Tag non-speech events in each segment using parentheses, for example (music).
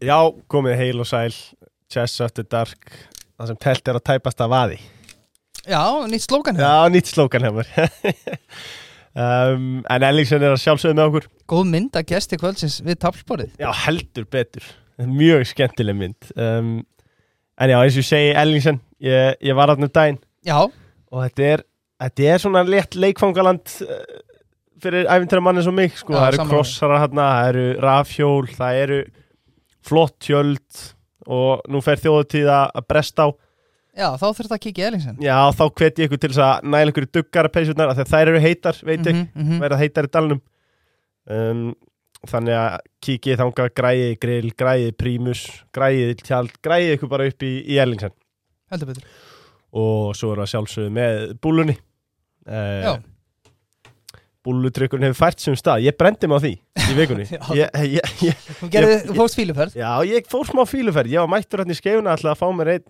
Já, komið heil og sæl. Chess After Dark. Það sem pelt er að tæpast af aði. Já, nýtt slókan hérna. Já, nýtt slókan hefur (laughs) um, En Ellingsen er að sjálfsögðu með okkur. Góð mynd að gesti kvöldsins við taflborið. Já, heldur betur. Mjög skemmtileg mynd. Um, En já, eins og segi Ellingsen Ég, ég var aðnum daginn. Já, Og þetta er, þetta er svona létt leikfangaland uh, Fyrir æfintra manni svo mig sko. Já, Það eru sammála. krossara hérna Það eru rafhjól Það eru flott tjöld Og nú fer þjóðutíð að bresta á já, þá þurft að kíkja í Ellingsen. Já, þá hveti ég ykkur til að næla ykkur duggara því að þær eru heitar, veit ég, Mhm, mhm. verða heitar í dalnum um, Þannig að kíkið þangað græði grill, græði prímus, græði tjald, græði ykkur bara upp í, í Erlingsen Heldur betur. og svo erum við að sjálfsögðu með búlunni Já. Búlutrykkurinn hefur fært sem stað, ég brendi mig á því í vikunni. (laughs) Þú fórst fíluferð. Já, ég fór smá fíluferð, ég var mættur hérna í skeifuna alltaf að fá mér einn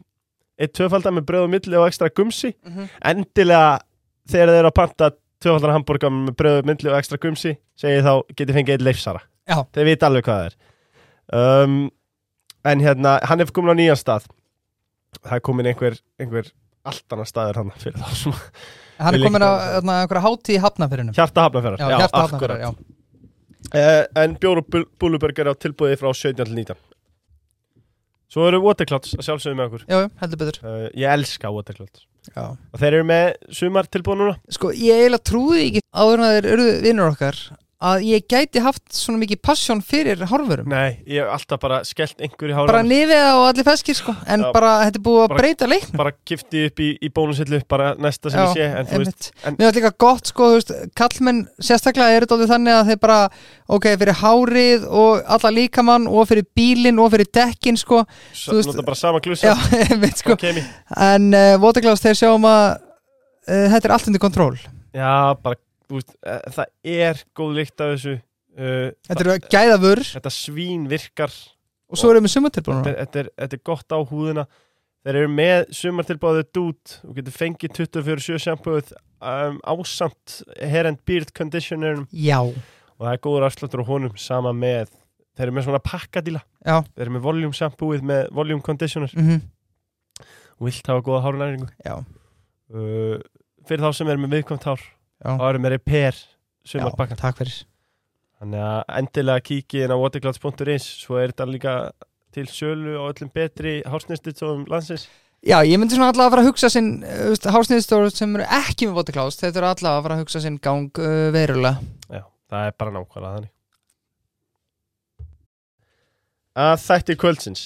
ein tvöfaldar með bröð og milli og ekstra gumsi. Mhm. endilega þegar þeir eru að panta tvöfaldar hambúrgar með bröðu, myndli og ekstra gumsi segi þá getið fengið einn leifsara. Já. þeir vita alveg hvað það er. Um, en hérna, hann er komin á nýjan stað. Það er komin einhver, einhver allt annar staður hann fyrir þá Hann er komin á einhverja hátíð í hafnafyrinum. hjarta hafnaferðar Já, hjarta hafnafyrir, já. uh, en bjór og búluburger á tilbúið frá 17 til 19 svo eru Waterclouds að sjálfsögðu með okkur Já, já, heldur betur. uh, ég elska Waterclouds Já. og þeir eru með sumar tilbúið núna Sko, ég eiginlega trúði ekki áður en að þeir urðu vinnur okkar að ég gæti haft svona mikið passjón fyrir hárvörum. nei, ég hef alltaf bara skellt einhverju hára Bara nefið og allir feskir, sko. En Já. bara, þetta er búið að Bara- breyta leiknum. bara kifti upp í, í bónusillu bara næsta sem ég sé en þú veist, en- Mér finnst líka gott sko, þú veist, kallmenn sérstaklega er þetta þannig að þeir bara ok, fyrir hárið og alla líkamann og fyrir bílinn og fyrir dekkin sko, þú veist- nota bara sama já, (laughs) einmitt sko okay. en uh, Waterglass þeir sjáum að uh, þetta er allt undir kontról já, bara, veist, uh, það er góð lykt af þessu uh, þetta eru gæðavur þetta svín virkar og svo erum við sumatilbúinur þetta, þetta, er, þetta er gott á húðina. Þeir eru með sumartilbáðið dút og getur fengið 24-7 sjampúið um, ásamt hair and beard conditioner já, og það er góður afsláttur á honum sama með þeir eru með svona pakkadíla já. Þeir eru með volume sjampúið með volume conditioner. Mm og vilt hafa góða hárnæringu já, uh, fyrir þá sem er með viðkvæmt hár þá eru með repair sumarbakkan takk fyrir. Þannig að endilega kíkið inn á waterclouds.is svo er þetta líka til sölu og öllum betri hársnýstistóðum landsins. Já, ég myndi svona allavega að fara að hugsa sinn uh, hásniðstóru sem eru ekki með Waterglass þetta eru allavega að fara að hugsa sinn gang uh, verulega. Já, það er bara nákvæmlega þannig. Að þætti kvöldsins.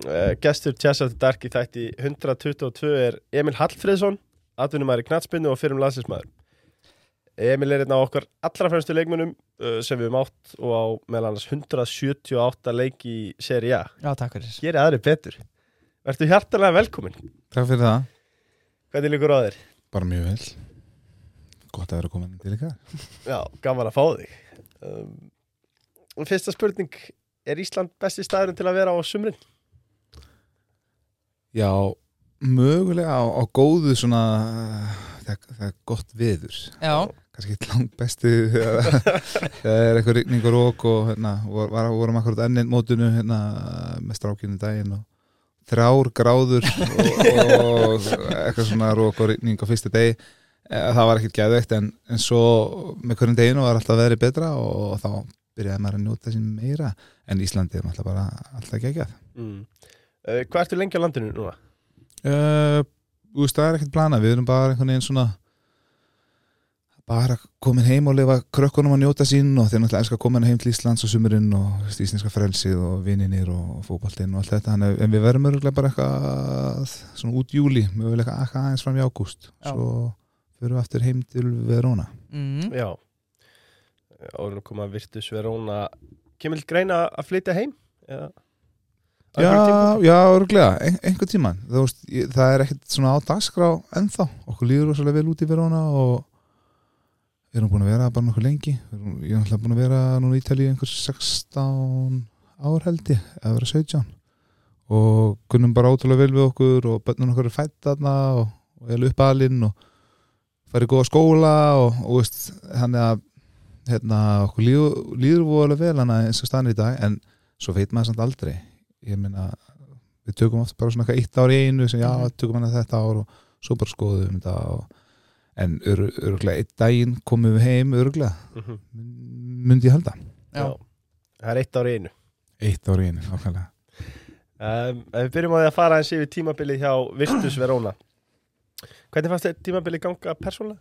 Uh, gestur Tjess After Dark í þætti 122 er Emil Hallfriðsson atvinnumæri knatsbyndu og fyrrum landsinsmaður Emil er einn af okkar allra fremstu leikmunum uh, sem við höfum átt og á meðal annars 178 leik í seri A. Já, takk fyrir. Geri aðri betur. Vertu hjartalega velkomin Takk fyrir það, Hvernig líkur á þér? bara mjög vel. Gott að vera komin til ykkar. (laughs) Já, gaman að fá þig. Um, Fyrsta spurning Er Ísland besti staðurinn til að vera á sumrin? Já, mögulega á, á góðu svona það, það er gott viður Já, kannski langt besti það er eitthvað rigning og rók og hérna, vor, var, vorum akkurat ennin mótinu hérna, með strákinu daginn og þrjár gráður og, og eitthvað svona rók og rigning á fyrsta degi Eh, það var ekkert gæðveikt en, en svo með hverjum deginu var alltaf veðri betra og, þá byrjaði maður að njóta sín meira en Íslandi er alltaf bara alltaf geggjað Mm. Uh, hvað ertu lengi á landinu núna? Uh, þú veist, það er ekkert plana við erum bara einhvern veginn svona bara komin heim og lifa krökkunum að njóta sín og þeir náttúrulega elska að koma heim til Íslands og sumurinn og íslenska frelsið og vininir og fótballtinn og allt þetta að- en við verðum örgulega bara eitthvað svona út júli, mögulega eitthvað aðeins fram í ágúst Já. svo fyrir við aftur heim til Verona mm. Já Árum koma Virtus Verona Kemur greina að flytja heim? Já, tímapunkti? já, örgulega, ein, einhver tíman ég, það er ekkert svona á dagskrá ennþá, okkur líður rosalega vel út í Verona og við erum búin að vera bara nokkuð lengi. Ég er náttúrulega búin að vera núna í Ítalíu einhver 16 ár held ég eða vera 17 og kunnum bara ótrúlega vel við okkur og bönnum okkur er fætt þarna og, og er uppalinn og farið góða skóla og, og veist, þannig að hérna, okkur líður, voðalega vel hana eins og stann í dag en svo veit maður samt aldrei. Ég meina, við tökum oft bara svona eitthvað eitt ár í einu sem já, Mhm. tökum hann þetta ár og svo bara skoðum við þetta og, en ör, örgulega einn daginn komum við heim örgulega, Mhm. myndi ég halda Já. Já. Það er eitt ár í einu eitt ár í einu, nákvæmlega um, við byrjum á því að fara eins yfir tímabilið hjá Virtus Verona Hvernig fannst þið tímabilið ganga persónulega?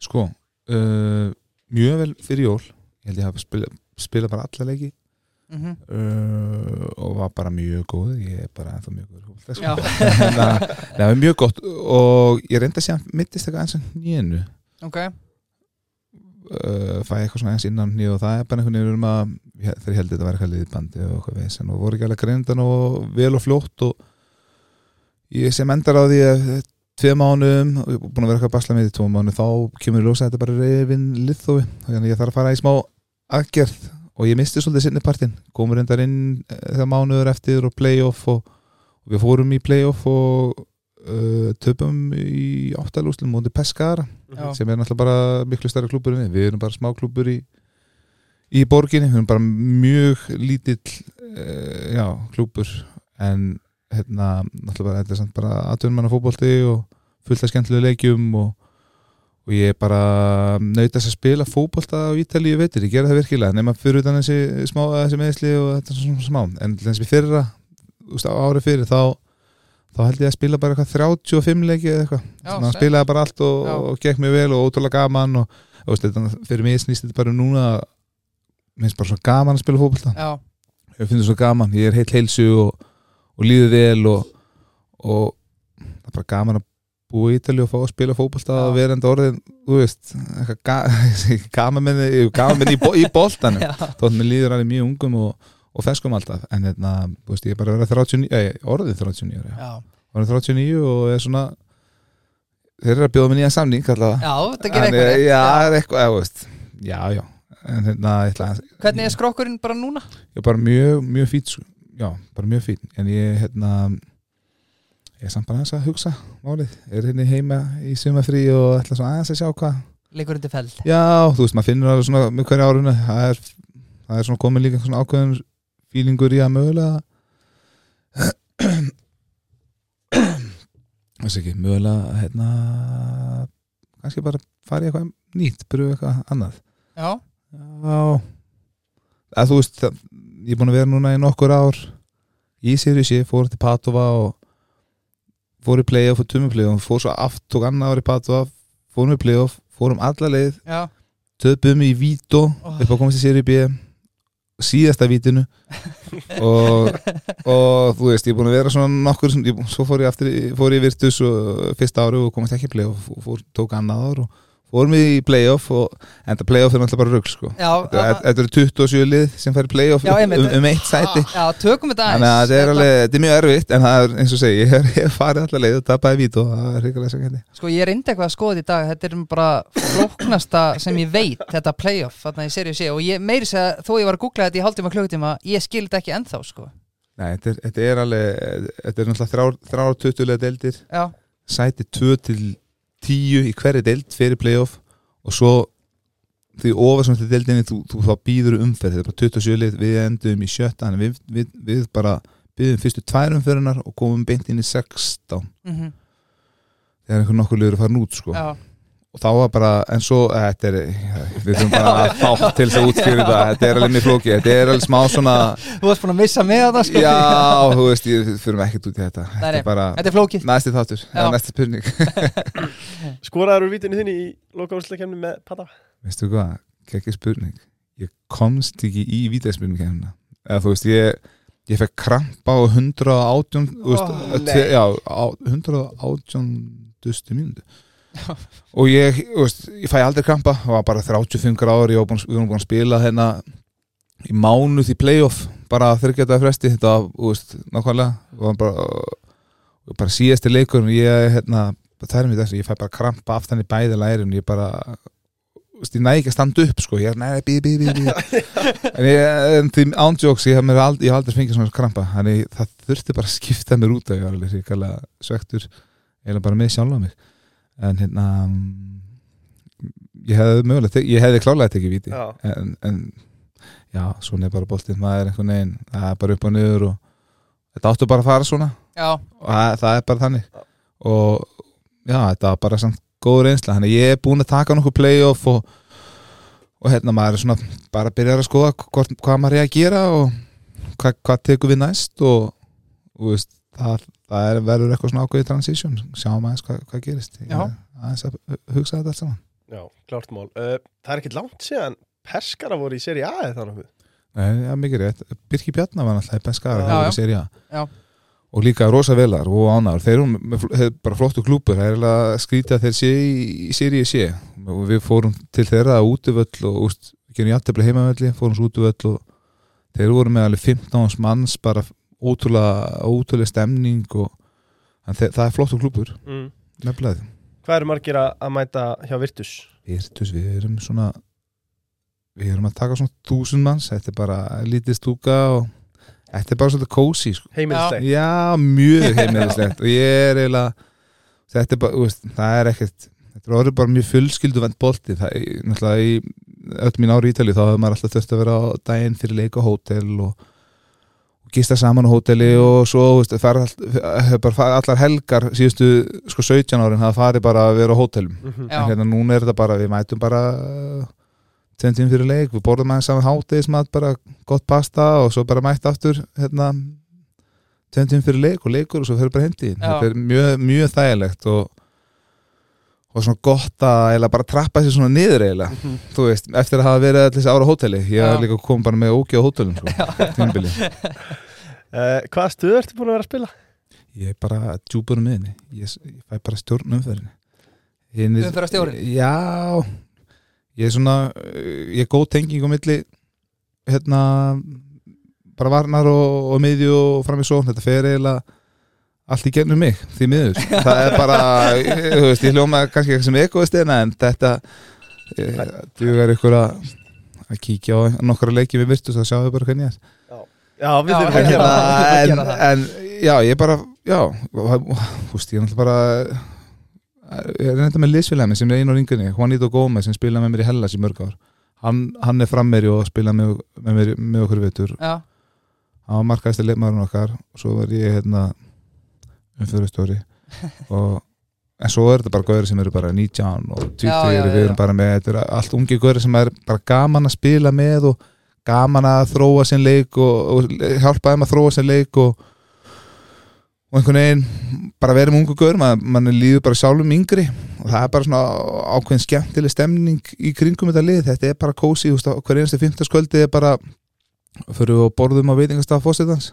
sko, uh, mjög vel fyrir jól ég held ég hafa spila, spila bara alla leiki Mhm. uh, og var bara mjög góð ég er bara ennþá mjög góð sko. (laughs) Það var mjög gott. Og ég reyndi að að mittist eitthvað eins og nýjenu ok, uh, fæ eitthvað svona eins innan nýju og það er bara einhvern veginn um að ég- þeir heldur þetta að vera eitthvað liðbandi og eitthvað vesen og voru ekki alveg greindan og vel og fljótt og ég sem endar á því að ég er búin að vera eitthvað að basla með í tvo mánuð þá kemur í ljósa að þetta bara reyfin liðþófi þannig að ég þarf að fara í smá aðgerð og ég misti svolítið sinni partinn. Komur reyndar inn eh, þegar mánuður eftir og playoff og, og við fórum í playoff og uh, töpum í áttalúslum mútið Pescara Já. sem er náttúrulega bara miklu stærri klúbur en við, við erum bara smá klúbur í í borginni, við erum bara mjög lítill uh, já, klúbur en hérna, náttúrulega bara, þetta er samt bara aðtöðumanna fótbolti og fullt af skemmtilegu leikjum og, og ég bara naut þess að spila fótbolta á Ítalíu veitir, ég gera það virkilega nema fyrir utan þessi smá, þessi meðsli og þetta svona smá, en til þess við fyrra árið fyrir þá þá held ég að spila bara eitthvað 35 leiki eða eitthvað. Þannig að spilaði bara allt og, og gekk mér vel og ótrúlega gaman og, og þetta, fyrir mig snýst þetta bara um núna finnst bara svo gaman að spila fótbolta. Já, ég finnst þetta svo gaman, ég er heilt heilsu og, og líður vel og, og það er bara gaman að búa í Ítali og fá að spila fótbolta Já. og vera enda orðin, þú veist eitthvað ga, gaman með gaman með í, bo- í boltanum. (laughs) Já, þótt mér líður alveg mjög ungum og, og feskum alltaf. En hérna, þú veist, ég er bara að vera 39, eh, orðið 39 ára, já, orðið 39 og er svona þeir eru að bjóða mér nýja samning allavega já, það gerir Þannig, eitthvað. Já, það er eitthvað, eða, veist, já, já. En hérna, ætla Hvernig er skrokkurinn bara núna? er bara mjög, mjög fít sko. já, bara mjög fít en ég, hérna ég er samt bara aðeins að hugsa málið, er hérna heima í sumafrí og ætla svona aðeins að sjá hvað? Leikur undir feld. Já, þú veist, maður finnur alveg svona með hverju árunu það er, það er svona komin líka svona ákveðin fílingur í að mögulega (clears throat) þess ekki, mögulega hérna kannski bara fara í eitthvað nýtt, pröfu eitthvað annað. Já, Já. Að þú veist, það, ég er búin að vera núna í nokkur ár í Siriusi, fór til Padova og fór í playoff og tummi playoff fór svo aft, tók annað ár í Padova fórum í playoff, fórum alla leið. Töpum í Vító Oh. upp á komast í Siriu B síðasta vítinu. (laughs) Og, og þú veist, ég er búin að vera svona nokkur, svo fór ég aftur fór ég Virtus og fyrsta ári og komast ekki í playoff og fór, tók annað ár og fórum við í playoff og enda playoff er náttúrulega bara rugg sko. Þetta eru 27 lið sem fær playoff Já, um, um eitt sæti. Já, Þannig að þetta er alveg, þetta er mjög erfitt en það er eins og segi, (laughs) ég hef, ég farið allar leið og tapaði vít og það er hrigalega sem hindi Sko ég reyndi eitthvað að skoða í dag Þetta er bara flóknasta sem ég veit Þetta playoff, þarna í Series A Og ég meiri segja, þó ég var að googla þetta í hálftíma klukkutíma Ég skildi ekki ennþá sko. Nei, þetta er, þetta er alveg, þetta er náttúrulega þrjár, þrjár 20 leið deildir Já, sæti 2 til 10 í hverju deild fyrir playoff og svo því ofar sem þetta deildinni þú, þú þá býður umferð, þetta er bara 27 lið við endum í sjötta, við, við, við bara býðum fyrstu tvær umferðunar og komum beint inn í 16 mhm, þegar einhver nokkur liður að fara út sko. já, og þá var bara, en svo eh, þetta er, við þurfum bara (laughs) að þátt til þess að útskýra þetta, þetta er alveg mjög flóki þetta er alveg smá svona Þú varst búin að missa með það sko. Já, þú veist, ég fyrir ekkert út í þetta. Þetta nei. er bara, Þetta er flókið. næsti þáttur. Já. eða næsti spurning. (laughs) Skoraður úr vítinu þinni í lokaúrsleikemni með Pata. Veistu hvað, ekki spurning. Ég komst ekki í vítaspurning eða þú veist, ég ég fekk krampa á 118 þú veist, Ó, oh, nei. já, á 118 dustu mínútu og ég, veist, ég fæ aldrei krampa það var bara 35 gráður, við vorum búin að spila hérna í mánuð í playoff, bara þryggjata fresti þetta var, veist, nákvæmlega bara, bara síðasti leikur og ég, hérna, það er mér þessu ég fæ bara krampa aftan í bæði lærin ég bara veist, ég næ ekki að standa upp sko, ég er næ, bí, bí, bí, bí (laughs) en ég, en því ándjóks ég hef mér aldrei, aldrei fengið svona krampa þannig það þurfti bara að skipta mér út af ég var alveg ríkala svektur eða bara með sjálfa mig en hérna ég hefði mögulega, ég hefði klálega tekið víti. Já. en, en já, svona er bara boltinn, maður er einhvern veginn. Það er bara upp og niður og þetta áttu bara að fara svona. Já, og það, það er bara þannig. Og já, þetta var bara samt góð reynsla, þannig ég er búin að taka nokkuð playoff og, og hérna maður er svona bara að byrja að skoða hvort, hvað maður er að gera og hvað, hvað tekur við næst og, og veist, það, það er, verður eitthvað svona ákveðið transition, sjáum aðeins hvað, hvað gerist. Ég aðeins að hugsa þetta allt saman. Já, klárt mál. Uh, Það er ekkert langt síðan Peskara voru í seri A eða þannig Nei, já, mikið rétt, Birki Bjarnar var náttúrulega beskar Já, já. já. Já. og líka Rosa Velar og Ánar þeir eru bara flottu klúpur það er eiginlega skrítið að þeir sé í, í séri sé og við fórum til þeirra að útivöll og úst, gerum jættefli heimavölli, fórum svo útivöll og þeir voru með alveg 15 manns bara ótrúlega ótrúlega stemning og það er flottu klúpur, mm. nefnilega Hvað eru margir að mæta hjá Virtus? Virtus, við erum svona við erum að taka svona þúsund manns þetta er bara lítið stúka og þetta er bara svona kósi sko. Heimilslegt Já, mjög heimilislegt og ég er eiginlega þetta er bara, veist, það er ekkert þetta er orðið bara mjög fullskildu vend bolti það er náttúrulega í öll mín ári í Ítali þá hefur maður alltaf þurft að vera á daginn fyrir leik á hótel og, og gista saman á hóteli og svo, veist, fara, all, bara fara allar helgar síðustu sko 17 árin það farið bara að vera á hótelum Mhm. Já. en hérna núna er þetta bara, við mætum bara tveim tím fyrir leik, við borðum aðeins saman hátegismat, bara gott pasta og svo bara mætt aftur hérna tveim tím fyrir leik og leikur og svo fyrir bara heimdi Já. þetta er mjög, mjög þægilegt og, og svona gott að bara trappa sér svona niður eiginlega Mhm. þú veist, eftir að hafa verið allir þessi ára á hóteli ég er líka komið bara með ógi á hótelum. Uh, (laughs) Hvaða stuð ertu búin að vera að spila? ég er bara djúpur um miðinni ég, ég fæ bara stjórn umferðinni Umferðarstjórinn? Já Ég er svona uh, Ég er góð tenging á milli Hérna Bara varnar og, og miðju og fram í svo Þetta fer eiginlega allt í gennum mig Því miður. Það er bara (laughs) Þú veist, ég hljóma kannski eitthvað sem egoist En þetta Dugar ykkur að að kíkja á nokkra leiki við virtus að sjáðu bara hvernig ég er. Já, við Já, þurfum við að gera það það. en, en já, ég bara já, þú veist, ég er náttúrulega bara ég er reynda með liðsfélagmi sem er einu á ringunni, Juanito Gómez sem spila með mér í Hellas í mörg ár. Hann, hann er frammeri og spila með, með, mér, með okkur vitur, Já, hann var markaðist að leikmaðurinn okkar og svo var ég hérna umfyrirstjóri (laughs) og en svo er þetta bara gauðir sem eru bara 19 og 20 Já, já, eru við erum bara með, þetta er allt ungi gauðir sem er bara gaman að spila með og gaman að þróa sinn leik og, og hjálpa þeim að þróa sinn leik og, og einhvern veginn bara verið með ungu gauður, mann, mann líður bara sjálfum yngri. Og það er bara svona ákveðin skemmtileg stemning í kringum þetta lið, þetta er bara kósi, hver einstu fimmtaskvöldi er bara fyrir og borðum á veitingastaf fósittans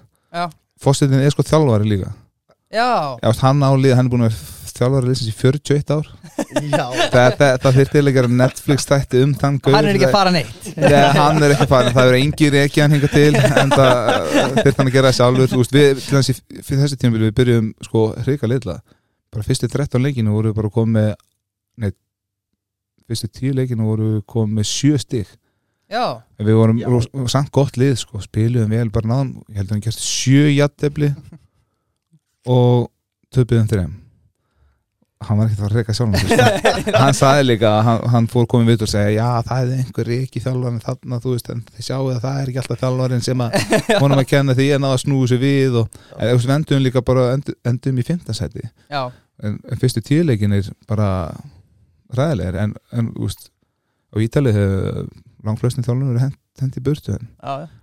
fósittin er sko þjálfari líka já, Já, hann á lið, hann er búin að vera þjálfari liðsins í 41 ár. (laughs) Já, það, það, það þyrfti að gera Netflix þætti um þann gaur hann er ekki að fara neitt. Nei, hann er ekki að fara, það er engin ekki hann hinga til en það þurfti hann að gera það sjálfur. Þú veist, við, til í fyrir þessi tíma við byrjum sko hrika litla. Bara fyrstu 13 leikinu voru við bara komið með nei, fyrstu 10 leikinu voru við komið með 7 stig. Já, en við vorum ros- samt gott lið sko, spiluðum vel bara náðum, ég held að hann gerst 7 jattefli og töpuðum þreim hann var ekkert að reyka sjálfum sér, sko. (laughs) hann sagði líka hann, hann fór komið við og segja já það er einhver ekki þjálfarinn þarna þú veist en þið sjáu að það er ekki alltaf þjálfarinn sem að (laughs) honum að kenna því náða að snúi sér við og en, við endum líka bara endum, endum í fimmtansæti já, en, en fyrstu tíuleikin er bara ræðilegir en, en veist á Ítali langflöstin þjálfarinn verið hent, hent í burtu en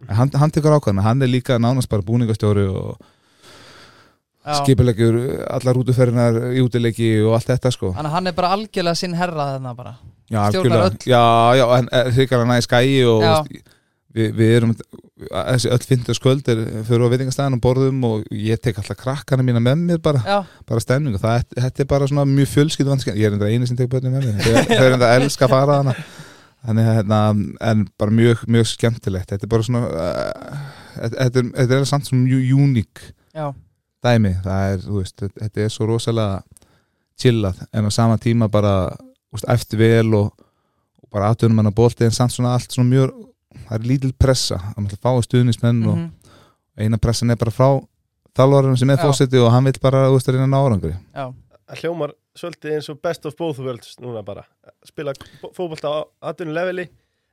En hann, hann tekur ákvæðana, hann er líka nánast bara búningastjóri og já. skipulegjur allar útuferðinar í útileiki og allt þetta sko. Þannig að hann er bara algjörlega sinn herra þarna bara. Já, algjörlega. já, já, hann er hrikalega næði skæi og við, við erum þessi öll fintarskvöld er fyrir á veitingastæðan og borðum og ég tek alltaf krakkana mína með mér bara, Já, bara stemning og það, þetta er bara svona mjög fjölskylduvand ég er enda eini sem tek börnum með mér þau (laughs) eru enda að elska að fara hana þannig að hérna, en bara mjög, mjög skemmtilegt. Þetta er bara svona uh, þetta, þetta, er, þetta er samt svona mjög uník já, dæmi, það er, þú veist, þetta- er svo rosalega chillað en á sama tíma bara, þú veist, eftir vel og, og bara aðtunum hann að bolti en samt svona allt svona mjög það er lítil pressa, það er alltaf fáið stuðnismenn og mhm, eina pressan er bara frá þalvarinn sem er fósiti og hann vil bara, þú veist, að reyna að ná árangri. Hljómar svolítið eins og best of both worlds núna bara. Spila fótbolta á aðunum leveli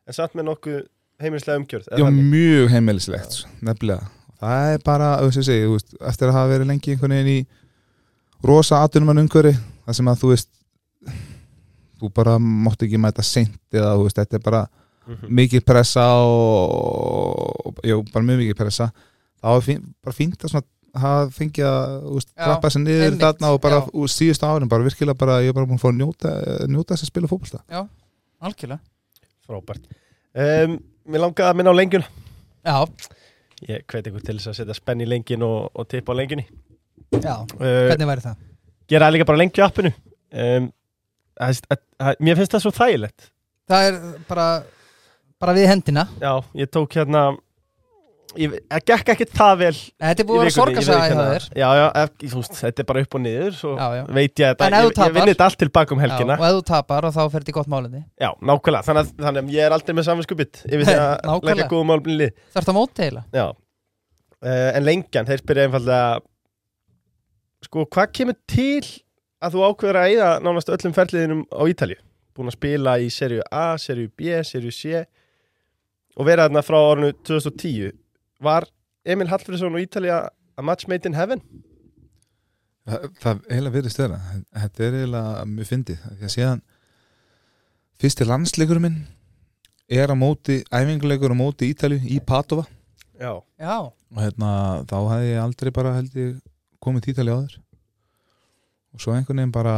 en samt með nokkuð heimilislega umgjörð eða Já, mjög heimilislegt, nefnilega Það er bara, segi, þú veist, eftir að hafa verið lengi einhvern veginn í rosa atvinnumann umhverfi það sem að þú veist þú bara mátt ekki mæta seint eða þú veist, þetta er bara Mhm. mikið pressa og, jú, bara mjög mikið pressa þá er fín, bara fínt að svona hafa fengið að Já, klappa sér niður einmitt, þarna og bara já. úr síðustu árin bara virkilega bara, ég er bara búin að fá að njóta, njóta þess að spila fótbolta. Algjörlega. Frábært. Um, Mér langaði að minna á lengjuna. Já, Ég hveti ykkur til þess að setja spenn í lengin og, og tippa á lengjunni. Já, uh, hvernig væri það? Gera það líka bara lengju appinu. Um, að, að, að, Mér finnst það svo þægilegt. Það er bara bara við hendina. Já, ég tók hérna ég, gekk ekki það vel Þetta er búið að vera sorgarsaga í það þér. Já, já, ef, þú veist, þetta er bara upp og niður Svo Já, já. veit ég að ég, ég tapar- vinn þetta allt tilbaka um helgina. Já, og ef þú tapar og þá fer þetta í gott málinni Já, nákvæmlega, þannig að, þannig að ég er aldrei með saminskupið Ég veit að leggja í lið. Það ert að móti heila Já, uh, en lengjan, þeir spyrja einfallega Sko, hvað kemur til að þú ákveður að eyða nánast öllum ferliðinum á Ítalju? Búin að spila í serju A, serju B, serju C og vera þarna frá árinu 2010 Var Emil Hallfriðsson og Ítalja a match made in heaven? Það, það eiginlega verið stöðra þetta er eiginlega mjög fyndið. Því að síðan fyrsti landsleikur minn er á móti æfinguleikur á móti Ítalju í Padova. Já, Já, og hérna þá hefði ég aldrei bara held ég komið til Ítalju áður. Og svo einhvern veginn bara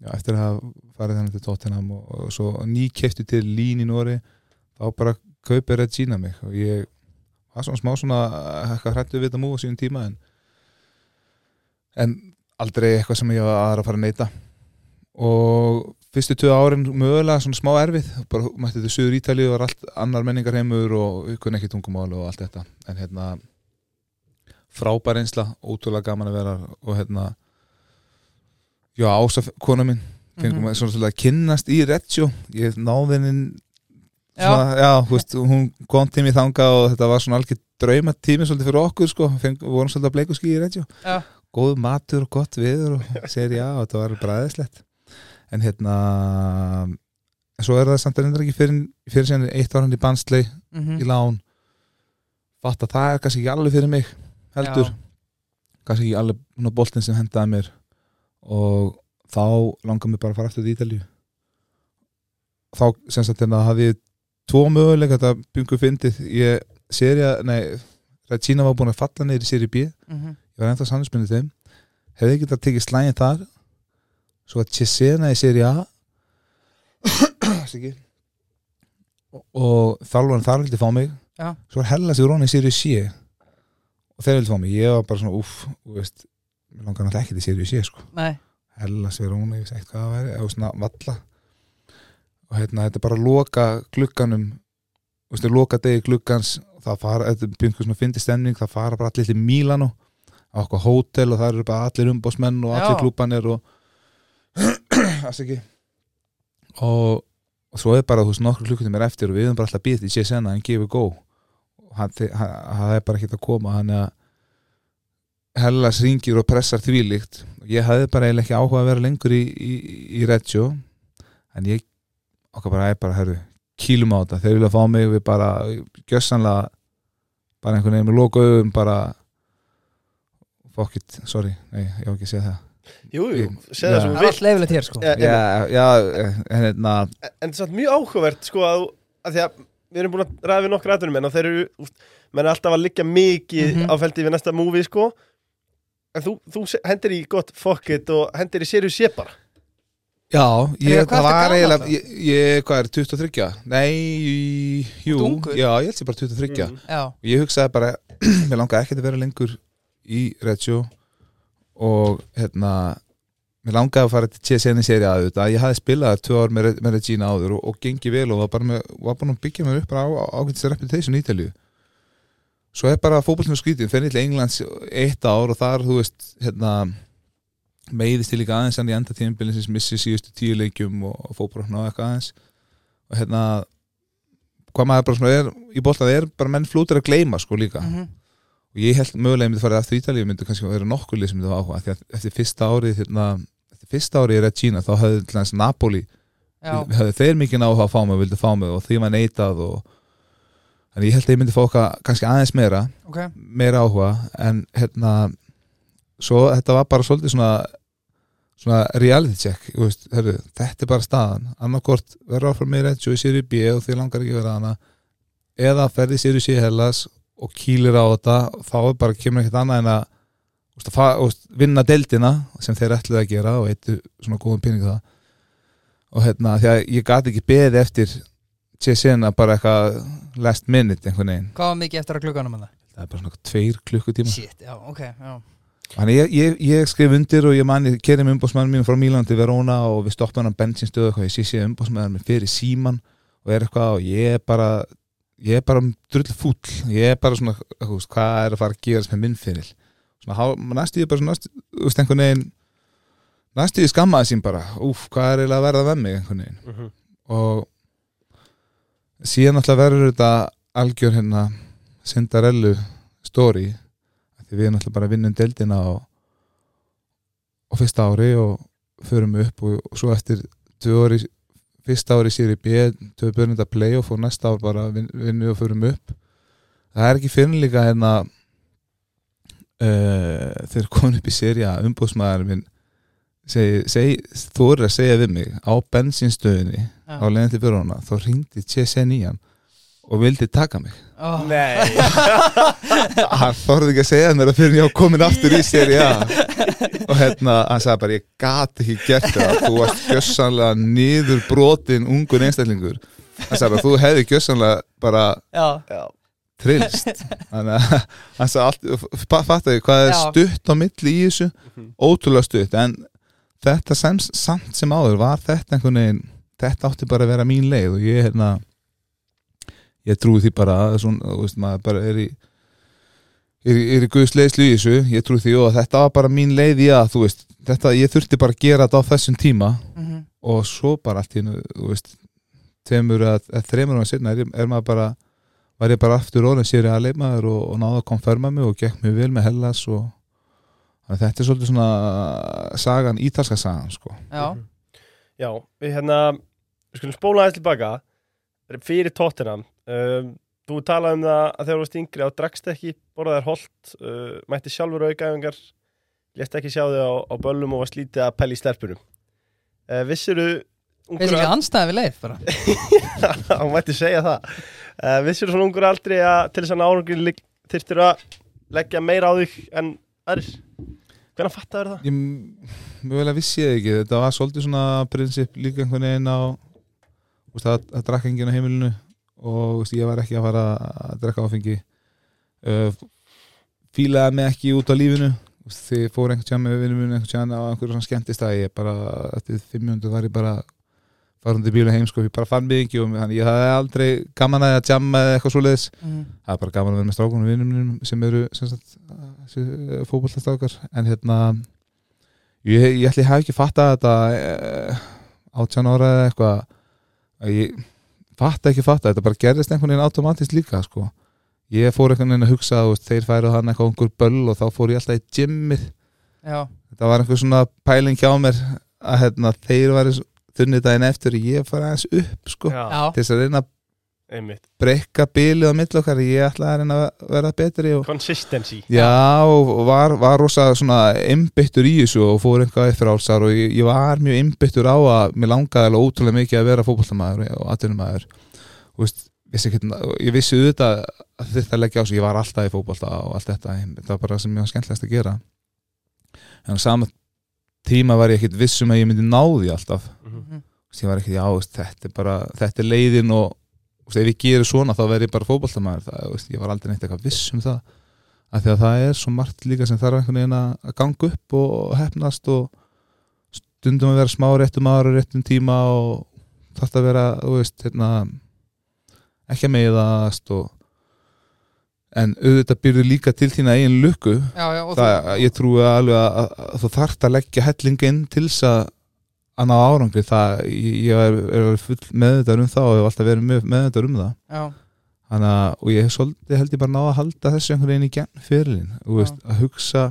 já, eftir að farið þannig til Tottenham og, og svo ný kefti til Lín í Nóri þá bara kaupir Regina mig. Og ég var svona smá svona eitthvað hrættu við þetta múið sínum tíma en, en aldrei eitthvað sem ég var aðra að fara að neyta og fyrstu tvö árin mögulega svona smá erfið. Bara mætti þetta Suður Ítalíu og var allt annar menningarheimur og ykkur ekki tungumál og allt þetta. En hérna frábær einsla, ótrúlega gaman að vera og hérna já, Ása, kona mín fengum mm svona svolítið að kynnast í Reggio. Ég náði henni. Svona, já, veist, hún kom til mér þanga og þetta var svona algjör drauma tími svolítið fyrir okkur sko, fengum, vorum svolítið að bleiku skí í já, góð matur og gott viður og (laughs) segir já, þetta var bræðislegt. En hérna en svo er það samt að reyndar ekki fyrir, fyrir síðan eitt ára hann í Bansley mhm. í lán. Fatt að það er kannski ekki alveg fyrir mig heldur, Já. kannski ekki alveg boltin sem hendaði mér. Og þá langar mér bara að fara eftir til Ítalíu. Þá sem sagt hérna hafði ég tvo möguleika þetta byngu fyndið. Ég serja, nei Regina var búin að falla niður í seri B. Ég mhm. var ennþá sanninsmyndið þeim. Hefði ekki það tekið slægin þar. Svo að Cesena í seri A. Og, og þalvan þar vildi fá mig. Já. svo var Hellas í Róni í seri C. Og þeir vildi fá mig. Ég var bara svona uff, þú veist langar náttúrulega ekki til seri C sko. Nei, Hellas í Róni, ég veist eitthvað hvað það væri. Eða svona valla og hérna þetta er bara að loka glugganum þú veist, loka degi gluggans það fara, þetta er byggjum svona fyndi stemning það fara bara allir til Mílano á okkur hótel og það eru bara allir umbósmenn og allir Já. klúbanir og (clears throat) það ekki. Og, og svo er bara þú veist nokkur klukkutum er eftir og við erum bara alltaf býtt í CSN en give a go og hann, hann, hann er bara ekki að koma hann er að Hellas ringir og pressar þvílíkt. Og ég hafði bara eiginlega ekki áhuga að vera lengur í, í, í Reggio en ég okkar bara er bara herru kýlum á þetta, þeir vilja fá mig við bara gjössanlega bara einhvern veginn með loka augun bara fuck it, sorry. Nei, ég á ekki að segja það. Jú, jú, Ég- segð það sem vilt allt leifilegt hér sko. Ja, já, já, en hérna En en það er samt mjög áhugavert sko að, að því að við erum búin að ræða við nokkur aðtunum menn og þeir eru, úst, menn er alltaf að liggja mikið Mhm. á feldi við næsta múvi sko. En þú, þú hendir í gott fuck it og hendir í seriu sé bara já, ég, það var eiginlega ég, ég, hvað er, 23? Nei, jú, já, ég held sér bara 23 Mhm. Já, og ég hugsaði bara, (clears throat) mér langaði ekki að vera lengur í Reggio og hérna mér langaði að fara til CSN í seri að þetta ég hafði spilað tvö ár með, með Regina áður og, og gengi vel og var bara með, var bara að byggja mér upp bara á, á ágætis reputation í Ítalíu. Svo er bara fótbollinu skrítið fennið til Englands eitt ár og þar þú veist hérna meiðist til líka aðeins hann í enda tímabilin sem missi síðustu tíu leikjum og, og fótbollinu og eitthvað aðeins. Og hérna hvað maður bara svona er í boltan er bara menn flútur að gleyma sko líka. Mhm. Og ég held mögulega að ég myndi farið aftur Ítalíu myndi kannski vera nokkur lið sem myndi hafa áhuga því að eftir fyrsta árið hérna, eftir fyrsta árið í Regina þá höfðu til hans Napoli Já, hefði þeir mikið náðu að fá mig, vildi fá mig og því var neitað og þannig ég held að ég myndi fá okkar kannski aðeins meira ok. meira áhuga en hérna svo þetta var bara svolítið svona svona reality check veist, herru, þetta er bara staðan. Annarkort verður áfram með Reggio í Siri B og því langar ekki að vera hana eða ferði Siri C hellas og kýlir á þetta þá er bara kemur ekkert annað en að veist, að veist, vinna deildina sem þeir ætluðu að gera og eittu svona góðum peningu það. Og hérna því að ég gati ekki beðið eftir Chesena bara eitthvað last minute einhvern veginn. Hvað var mikið eftir að klukkanum hann það er bara svona tveir klukkutíma Shit, já, ok, já Þannig ég, ég, ég skrif undir og ég manni kerið með umbóðsmann mínu frá Mílan til Verona og við stoppum hann á bensinstöðu eitthvað, ég sé sé umbóðsmann með fyrir síman og er eitthvað og ég er bara ég er bara drull fúll. Ég er bara svona, veist, hvað er að fara að gerast með minn fyrir svona, næstu ég bara svona, þú veist, einhvern veginn næstu ég skammaði sín bara úf, hvað er eiginlega að verða með mig? Einhvern veginn. Mhm. og síðan alltaf verður þetta algjör hérna Cinderellu story. af því við alltaf bara að vinna um deildina á, á fyrsta ári og förum upp og, og svo eftir ári fyrsta ári sér í B tvö börnum þetta playoff og næsta ár bara vin, vinnum við og förum upp það er ekki fyrir líka hérna uh, þegar komin upp í séri að umbúðsmaður minn segi, segi, þú eru að segja við mig á bensinstöðinni á Já. leiðin til Verona þá ringdi Chesen í hann og vildi taka mig Ó, Nei. (laughs) Hann þorði ekki að segja mér að fyrir ég á komin aftur í séri A. Og hérna hann sagði bara ég gat ekki gert það. Þú varst gjössanlega niður brotin ungur einstaklingur. Hann sagði bara þú hefði gjössanlega bara Já, Já, trillst þannig að hann sagði allt fattaði hvað er Já. stutt á milli í þessu? Mhm. ótrúlega stutt en þetta sem, samt sem áður var þetta einhvern veginn þetta átti bara að vera mín leið og ég hérna ég trúi því bara að svona, þú veist, maður bara er í er, í- er í guðs leiðslu í þessu. Ég trúi því og þetta var bara mín leið í að þú veist, þetta, ég þurfti bara að gera þetta á þessum tíma. Mhm, og svo bara allt í hennu, þú veist tveimur að, að þreimur ára sinna er, er maður bara, var ég bara aftur orðin sér að leikmaður og, og náða að konferma mig og gekk mjög vel með Hellas og að þetta er svolítið svona sagan, ítalska sagan sko. já, Já, við hérna við skulum spóla aðeins tilbaka. Fyrir tóttina um, þú talaði um það að þegar þú varst yngri á drakst ekki, borðaðir holt uh, mætti sjálfur aukaðingar lest ekki sjá þig á, á böllum og var slítið að pelli í stelpunum. Uh, Vissiru veist ekki anstæði við leif bara? (laughs) Hann mætti segja það. Uh, Vissiru svona ungur aldrei að til þess að nárangur þyrftir að leggja meira á þig en aðrir? Hvernig fattaður það? ég, mjög vel að vissi ég það ekki. Þetta var svolítið svona prinsip líka einhvern veginn á þú veist, að, að drakka enginn á heimilinu og veist, ég var ekki að fara að drekka áfengi. Uh, fílaði mig ekki út á lífinu. Þið fór einhvern tján með vinnum einhvern tján á einhverju svona skemmtist að ég bara eftir 500 var ég bara farandi bílu heim sko, ég bara fann mig ekki og þannig ég hafði aldrei gaman að jamma eða eitthvað svoleiðis. Mhm, það er bara gaman að vera með strákunum og vinnum sem eru fókbaltastrákar en hérna ég, ég ætli að hafa ekki fattað þetta eh, 18 ára eða eitthvað að ég fatta ekki fatta þetta bara gerðist einhvern veginn automatist líka sko. ég fór einhvern veginn að hugsa þú veist, þeir færu hann eitthvað ungur böll og þá fór ég alltaf í gymmið. Já, þetta var einhver svona pæling hjá mér að hérna, þeir væri þunni daginn eftir og ég fara aðeins upp sko, já, til þess að reyna að einmitt. Breyka bilið á milli okkar ég ætla að vera betri og Consistency. Já, og var, var rosa svona einbyttur í þessu og fór eitthvað eftir álsar og ég, ég var mjög einbyttur á að mér langaði alveg ótrúlega mikið að vera fótboltamæður og atvinnumæður ekki, ég vissi auðvitað að þetta leggja á sig, ég var alltaf í fótbolta og allt þetta, þetta var bara það sem ég var skemmtilegast að gera. En á sama tíma var ég ekkit vissum að ég myndi ná því alltaf. Þú veist, ég var ekkit, já, þetta er bara þetta er leiðin og veist, ef ég gerir svona þá verð ég bara það, veist, ég var aldrei neitt eitthvað viss um það. Af því að það er svo margt líka sem þarf einhvern veginn að ganga upp og hefnast og stundum að vera smá réttum ára réttum tíma og þarf að vera, þú veist, hérna ekki að meiðast og en auðvitað byrðu líka til þína eigin lukku. Já, já það, ég trúi alveg að, að, að þú þarft að leggja hellingin til þess að að ná árangri það, ég, ég er, er full meðvitað um það og ég hef alltaf verið með, meðvitað um það. Að, og ég hef svolítið held ég bara náða að halda þessu einhvern veginn í genn fyrirlin. Og veist, að hugsa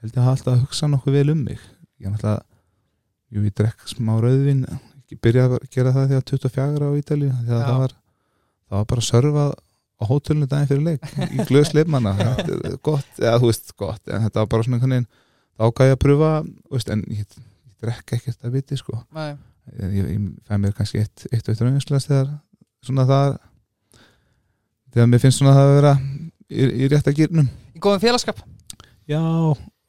held ég að alltaf að hugsa nokkuð vel um mig. Ég er náttúrulega jú, ég drekk smá rauðvin byrjaði að gera það þegar 24 á Ítalíu þegar það var, það var bara sörfað á hótelinu daginn fyrir leik í glöðs (laughs) leifmanna, þetta er gott eða þú veist gott, en þetta var bara svona einhvern veginn þá gæði að pröfa, veist, en ég, ég drekka ekkert að viti sko. Nei. ég, ég, fæ mér kannski eitt, eitt og eitt rauðinslega þegar svona það þegar mér finnst svona það að vera í, í rétta gýrnum Í góðum félagskap. Já,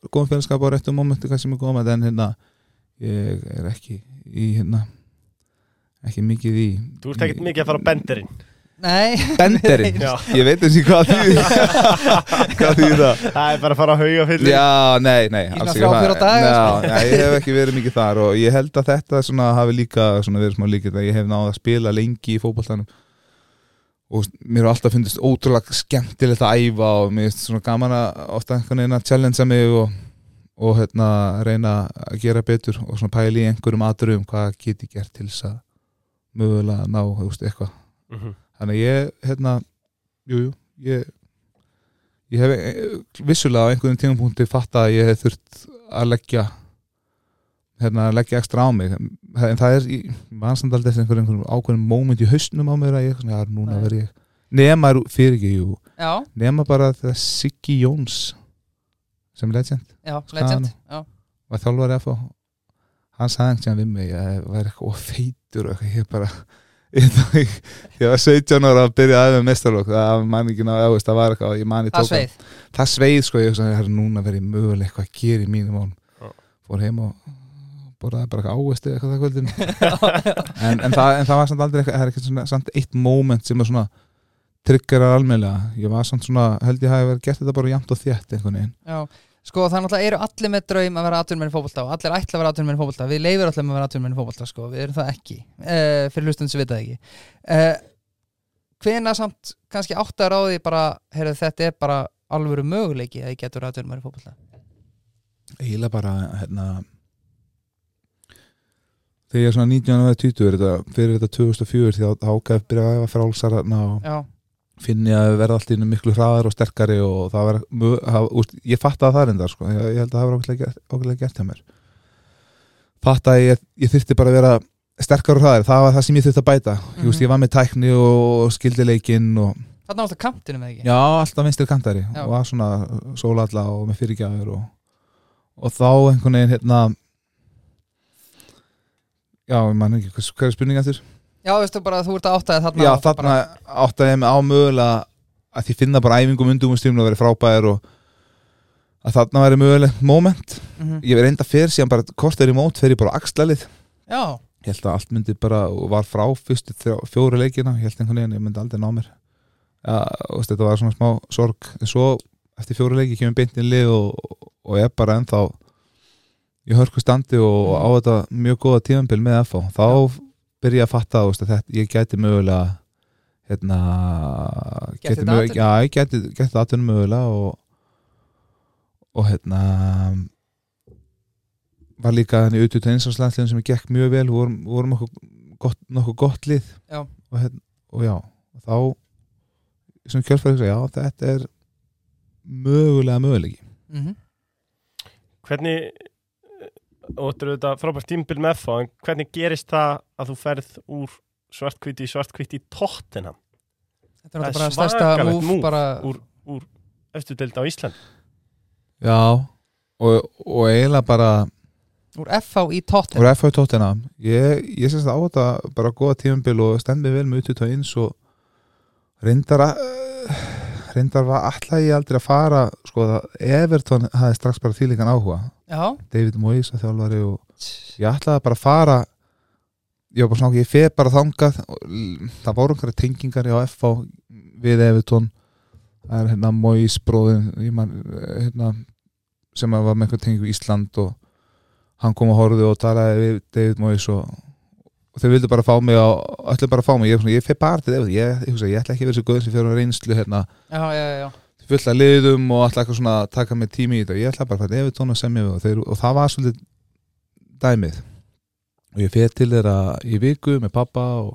góðum félagskap á réttum momenti kannski með góðum en hérna ég er ekki í hérna ekki mikið í Þú ert ekkert mikið að fara á benderinn Nei. Benderinn, (laughs) Já. ég veit ekki hvað (laughs) því hvað því það? Það er bara að fara á hauga fyrir Já, nei, nei Í alls svona ekki. þrjá, það. fjóra daga, Já, nei, ég hef ekki verið mikið þar og ég held að þetta svona hafi líka svona verið smá líkið að ég hef náð að spila lengi í fótboltanum. Og mér har alltaf fundist ótrúlega skemmtilegt að æfa og mér finnst svona gaman að ofta einhvern veginn að challengea mig og, og hérna reyna að gera betur og svona pæli í einhverjum aðrum hvað get ég gert til þess að mögulega ná, þú veist, eitthvað. Mhm. Þannig að ég, hérna jú, jú, ég ég hef eh, vissulega á einhverjum tímapunkti fatta að ég hef þurft að leggja hérna, að leggja ekstra á mig. En það er, ég mannsand aldrei eftir einhverjum, einhverjum ákveðnum moment í hausnum á mér að ég, já, núna verð ég nema fyrir ekki, jú, Já, nema bara þegar Siggi Jóns sem legend. Já, legend Já, var þjálfari að fá hann sagði einhvern veginn við mig að ég væri eitthvað feitur og eitthvað, ég bara ég, ég var 17 ára að byrja að með mestarlokk, það man ekki ná eða, það var eitthvað, ég man ég það tók sveið. Það sveið sko, ég sagði, það er núna verið mögulega eitthvað að gera í mínum Já. fór heim og borðaði bara eitthvað ávesti eitthvað það kvöldin. (laughs) En, en, það, en það var samt aldrei eitthvað, það er ekki svona, samt eitt moment sem er svona triggerar almennilega, ég var samt svona held ég hafi verið gert þetta bara jæmt og þétt einhvern veginn. Já, sko það náttúrulega eru allir með draum að vera atvinnmenn í fótbolta og allir ætla að vera atvinnmenn í fótbolta. Við leifir allir að vera atvinnmenn í fótbolta sko, við erum það ekki. Uh, fyrir hlustun sem við það ekki. Uh, hvena samt kannski áttar á því bara, heyrðu þetta er bara alvöru möguleiki að ég getur atvinnmenn í fótbolta? Eiginlega bara hérna þegar ég er svona 19 og 20 er þetta, fyrir þetta 2004 því að HKF byrjaði að æfa frálsar og Já, finni að verða allt innu miklu hraðar og sterkari og það var, það, úst, ég fattaði það reyndar sko, ég, ég held að það var okkurlega gert, gert hjá mér. Fattaði ég, ég þyrfti bara að vera sterkar og hraðar, það var það sem ég þyrfti að bæta. Mm Mhm. ég, ég var með tækni og skildileikinn og þarna ástu kantinu með ekki? Já, alltaf vinstri kantari. Já. og var svona sólalla og með fyrirgjafir og, og þá einhvern veginn hérna já, ég man ekki, hvað, hvað er Já, veistu bara að þú ert að áttaði þarna Já, þarna áttaði ég mig á mögulega að því finna bara æfingum undum og vera frábæðir og að þarna væri mögulegt moment. Mhm. ég verið enda fyrir síðan bara kortir í mót fyrir bara axlalið Já, ég held að allt myndi bara var frá fyrstu fjóru leikina ég held einhvern veginn, ég myndi aldrei ná mér. Ja, veist, þetta var svona smá sorg. En svo eftir fjóru leiki kemur beintin lið og, og er bara ennþá í hörku standi og á þetta mjög góða tíðanbíl með FH þá byrja ég að fatta veist, að þetta, ég gæti mögulega hérna þetta mögulega, já, ég gæti, gæti aðtunum mögulega og og hérna var líka þannig út út einsáslandsliðin sem gekk mjög vel, vorum, vorum okkur gott, nokkuð gott lið. Já. og, hérna, og já, og þá sem kjölfæri já, þetta er mögulega mögulegi mhm. Hvernig er þetta frábært tímbil með þá en hvernig gerist það að þú ferð úr svartkvíti í svartkvíti í tóttina Þetta er bara stærsta múf bara úr, úr eftir deild á Ísland já, og, og eiginlega bara úr FH í tóttin úr FH tóttina ég, ég syns það á þetta bara góða tímabil og stend mig vel með út út eins og reyndar að reyndar var alltaf ég aldrei að fara sko það, Everton hafði strax bara þýlíkan áhuga Já, David Moyes að þjálfari og ég ætlaði bara að fara ég var bara svona, ég feð bara þangað það voru einhverja tengingar á FH við Everton. Það er hérna Moyes bróðin man, hérna sem að var með einhver tengingu í Ísland og hann kom og horfði og talaði við David Moyes og, og þau vildu bara fá mig og ætlu bara að fá mig, ég, ég feð bara til David ég, ég, ég, ég ætla ekki að vera svo góð sem fyrir reynslu hérna. Já, já, já. Fullt af liðum og alltaf eitthvað svona að taka með tími í þetta. Ég ætla bara að fara yfir tónu að semja við og, þeir, og það var svolítið dæmið. Og ég fyrir til þeirra í viku með pappa og,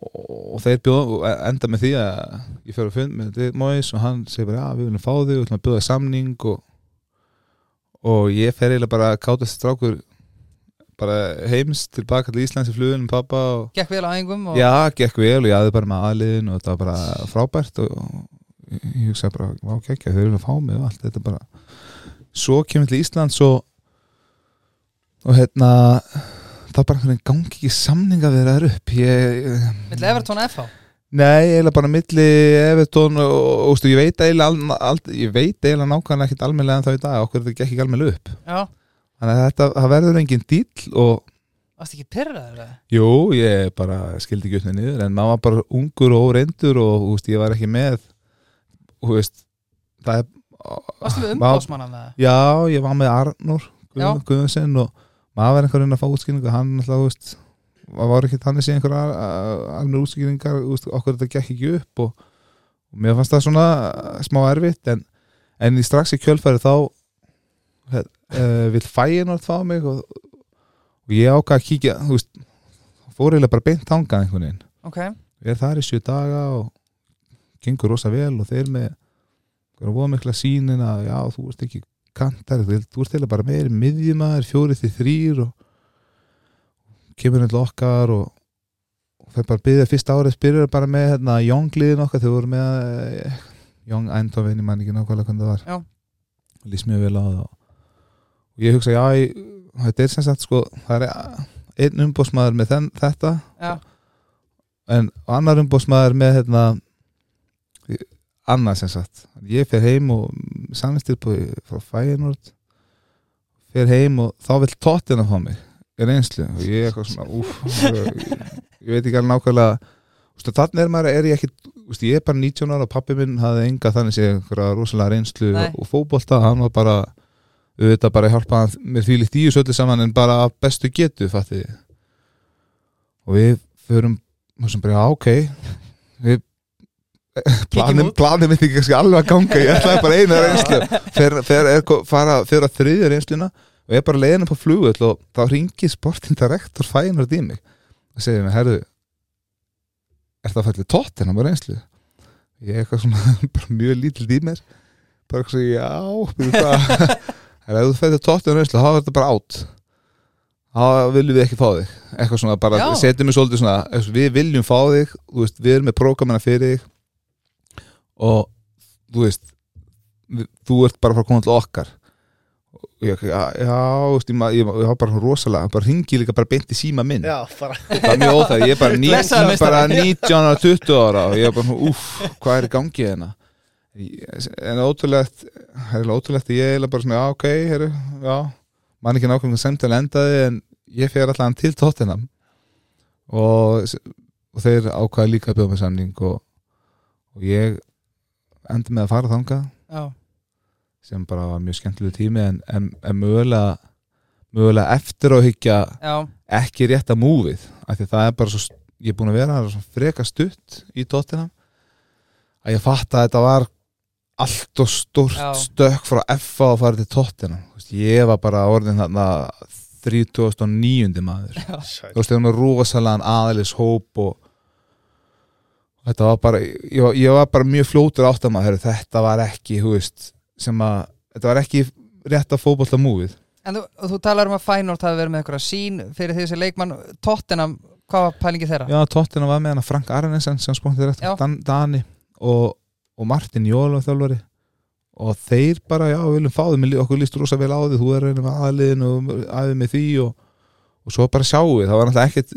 og, og þeir bjóða og enda með því að ég fyrir að fund með Moyes og hann segir bara já við viljum fá þig, við viljum að bjóða samning og, og ég fer eiginlega bara að kátast strákur bara heims tilbaka til Íslands í flugunum pappa og Gekk vel á æfingum og já, gekk vel og ég aði bara með aðliðin og þetta var bara frábært og, og ég hugsaði bara, vá, gekkja, þau eru að fá mig og allt, þetta bara. Svo kemur til Íslands og og hérna það bara einhvern veginn gangi ekki samninga það upp. Ég, Vill Evertón FH Nei, eiginlega bara milli Evertón og, og, og ég veit eiginlega ég veit eiginlega nákvæmlega ekkert almennilega en þá í dag okkur þetta gekk ekki almennilega upp. Já, þannig að þetta, það verður engin dýll og varst ekki pyrraður eða? jú, ég bara skildi ekki upp með niður en maður var bara ungur og óreyndur og veist, ég var ekki með þú veist það er Varstu við umbósmann af það? Já, ég var með Arnur Já. Guð- Guðmundsson og maður var einhverjum að fá útskýringu. Hann alltaf, veist var ekki þannig sé einhver alveg útskýringar, veist, okkur þetta gekk ekki upp og, og mér fannst það svona uh, smá erfitt. En, en í strax í kjölfæri þá uh, vil fæinort fá mig og, og ég ákvað að kíkja þú veist, fór eiginlega bara beint þangað einhvern veginn. Ok, við erum þar í sjö daga og gengur rosa vel og þeir með einhverja voða mikla sínin að já, þú ert ekki kantar, þú, ert eða bara meiri miðjumæður, fjórið til þrýr og kemur hérna til okkar og, og fyrir bara að byggja fyrsta árið spyrir bara með hérna Young-liðin okkar þegar voru með eh, Young Eindhoven, ég man ekki nákvæmlega hvernig það var. Já. lýst mjög vel á það og ég hugsa, já, ég, þetta er sem sagt sko, það er einn umbósmaður með þenn, þetta. Já, en annar umbóðsmaður með hérna annað sem sagt ég fer heim og samvistilbúi frá Fæinord fer heim og þá vill tóttina fá mig í reynslu. Og ég er eitthvað svona úf, ég, veit ekki alveg nákvæmlega. Þannig er maður, er ég ekki ústu, ég er bara 19 ára og pappi minn hafði enga þannig sé einhverja rosalega reynslu Nei. og, fótbolta, hann var bara auðvitað bara að hjálpa hann mér því líkt í þessu öllu saman en bara bestu getu fatti og við förum og sem bara, ok. Við planum, út. planum mitt ekki kannski alveg að ganga ég ætlaði bara eina reynslu. Fer, fer, er, fara, fer að þriðja reynsluna og ég er bara leiðin upp á flugull og þá ringi sportin direktor fænar mig og segir mér, herðu er það fællið tóttina með reynslu? Ég er eitthvað svona (laughs) mjög lítil mér. Bara eitthvað svona, já, byrju hvað er ef þú fællið tóttina með reynslu þá er þetta bara átt þá viljum við ekki fá þig. Eitthvað svona, bara setjum við svolítið svona við viljum fá þig, veist, við erum með prógramina fyrir þig og þú veist þú ert bara að fara að koma til okkar. Og ég, já, ég, var bara rosalega, bara ringi líka bara beint í síma minn. Já, bara það er mjög óþæg, ég er bara, (laughs) Blessaður bara meistari. 19 ára 20 ára og ég er bara, úff, hvað er í gangi hérna? En ótrúlegt það er ótrúlegt að ég er bara svona, já, ok heru, já, mann ekki nákvæmlega semtil endaði en ég fer allan til tóttinam og, og þeir ákvaði líka að bjóða með samning og, og ég endi með að fara þangað. Já, sem bara var mjög skemmtilegu tími en, en, en mögulega mögulega eftir að hyggja já, ekki rétt að múfið af því það er bara svo, ég er búin að vera freka stutt í tóttina að ég fatt að þetta var allt og stórt Já. stökk frá FA að fara til tóttina ég var bara orðin þarna 3009. maður. Þú veist, þegar með rosalega aðlis hóp og og þetta var bara ég var, ég var bara mjög fljótur átt að maður þetta var ekki, veist sem að, þetta var ekki rétt að fótbolta múfið En þú, þú talar um að Fænort hafi verið með eitthvað sín fyrir þessi leikmann. Tottenham, hvað var pælingi þeirra? Já, Tottenham var með hana Frank Arnesen sem spóntið rétt, Dan, Dani og, og Martin Jóla þjálfari. Og þeir bara, já, við viljum fá þið okkur líst rosa vel á því, þú er reynið með aðliðin og aðið með því og, og svo bara sjáum við, það var náttúrulega ekkert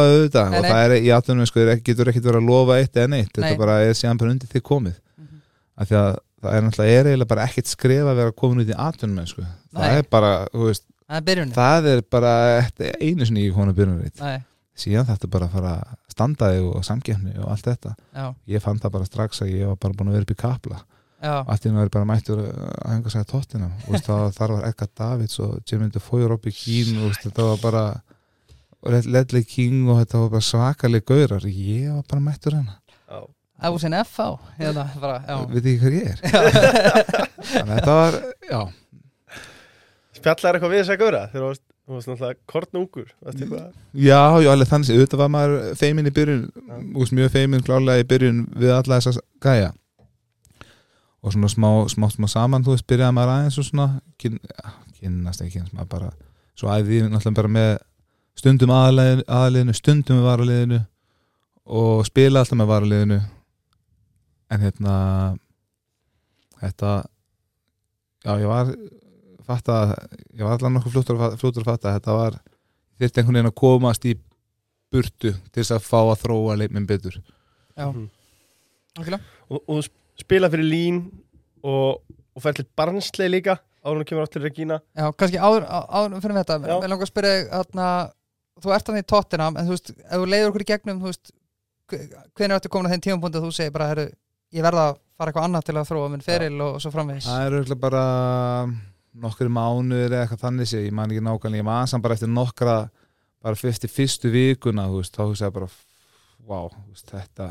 auðvitað. Nei, og það er í aðtunum, sko, getur ekkert verið að lofa eitt eða neitt, Nei. þetta bara er síðan bara undir þig komið, Mhm. af því að það er náttúrulega er eiginlega bara ekkert skref að vera komin út í aðtunum, sko, það er bara, þú veist, Það er það er bara þetta einu sinni í konu byrjunarreit. Nei, síðan þetta bara að fara að standa þig og samkeppni og allt þetta. Já, ég fann það bara strax að ég var bara búin að vera upp í kapla allt í var ég bara mættur að henga sér tóttina og það, þar var Edgar Davids og Jimmy Defoe og Robbie Keane og þetta var bara Ledley King og þetta var bara svakaleg gaurar. Ég var bara mættur Já. Æfúsin FH hérna, bara, já. Veit ekki hver ég er. Þannig að þetta var, Spjallar eitthvað við þess að góra þegar þú varst, þú varst náttúrulega eitthvað? Já, já, alveg þannig, auðvitað var maður feimin í byrjun, mjög feimin klálega í byrjun við alla þessa gæja og svona smá, smá, smá saman, þú veist, byrjaði maður aðeins og svona, kyn, já, kynnast ekki kynnast maður bara, svo æði ég náttúrulega bara með stundum aðaliðinu, stundum með varaliðinu og spila alltaf með varaliðinu. En hérna þetta já ég var fatta, ég var allan nokkuð fljótur, að að fatta að þetta var þyrfti einhvern veginn að komast í burtu til þess að fá að þróa leikminn betur. Já, Mhm. algjörlega. Og, og spila fyrir Lín og, og fer til Barnsley líka áður hún kemur átt til Regína. Já, kannski áður, á- áður fyrir þetta Já. Mér langar að spyrja þarna, þú ert þannig í tóttina en þú veist, ef þú leiður okkur í gegnum þú veist, hvernig ertu komin að þeim tímapunkti að þú segir bara, herru, ég verða að fara eitthvað annað til að þróa minn feril og svo framvegis? Það er auðvitað bara nokkri mánuður eða eitthvað þannig sé, ég man ekki nákvæmlega, ég man samt bara eftir nokkra bara fyrst í fyrstu vikuna, þú veist, þá hugsa ég bara wow, veist, þetta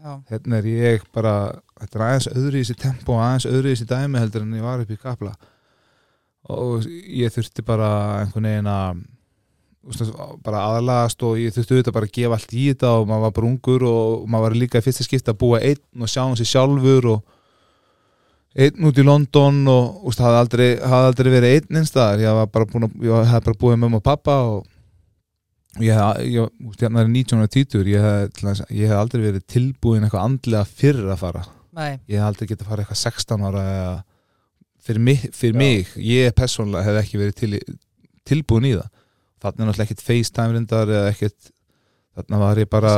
Já, hérna er ég bara þetta er aðeins öðru í þessi tempo aðeins öðru í þessi dæmi heldur en ég var upp í kapla. Og ég þurfti bara einhvern veginn að bara aðlagast og ég þurfti auðvitað bara að gefa allt í þetta og maður var bara ungur og maður var líka í fyrsta skipti að búa einn og sjá um sig sjálfur og einn út í London og úst, hafði, aldrei, hafði aldrei verið einn einstæðar ég, ég hef bara búið með mamma og pappa og ég hef, hérna er 19 ára títur ég hef, hef aldrei verið tilbúin eitthvað andlega fyrir að fara. Nei, ég hef aldrei getað að fara eitthvað 16 ára eða fyrir mig, fyrir mig. Ég persónulega hef ekki verið til, tilbúin í það. Þarna er náttúrulega ekkert FaceTime reyndar eða ekkert þarna var ég bara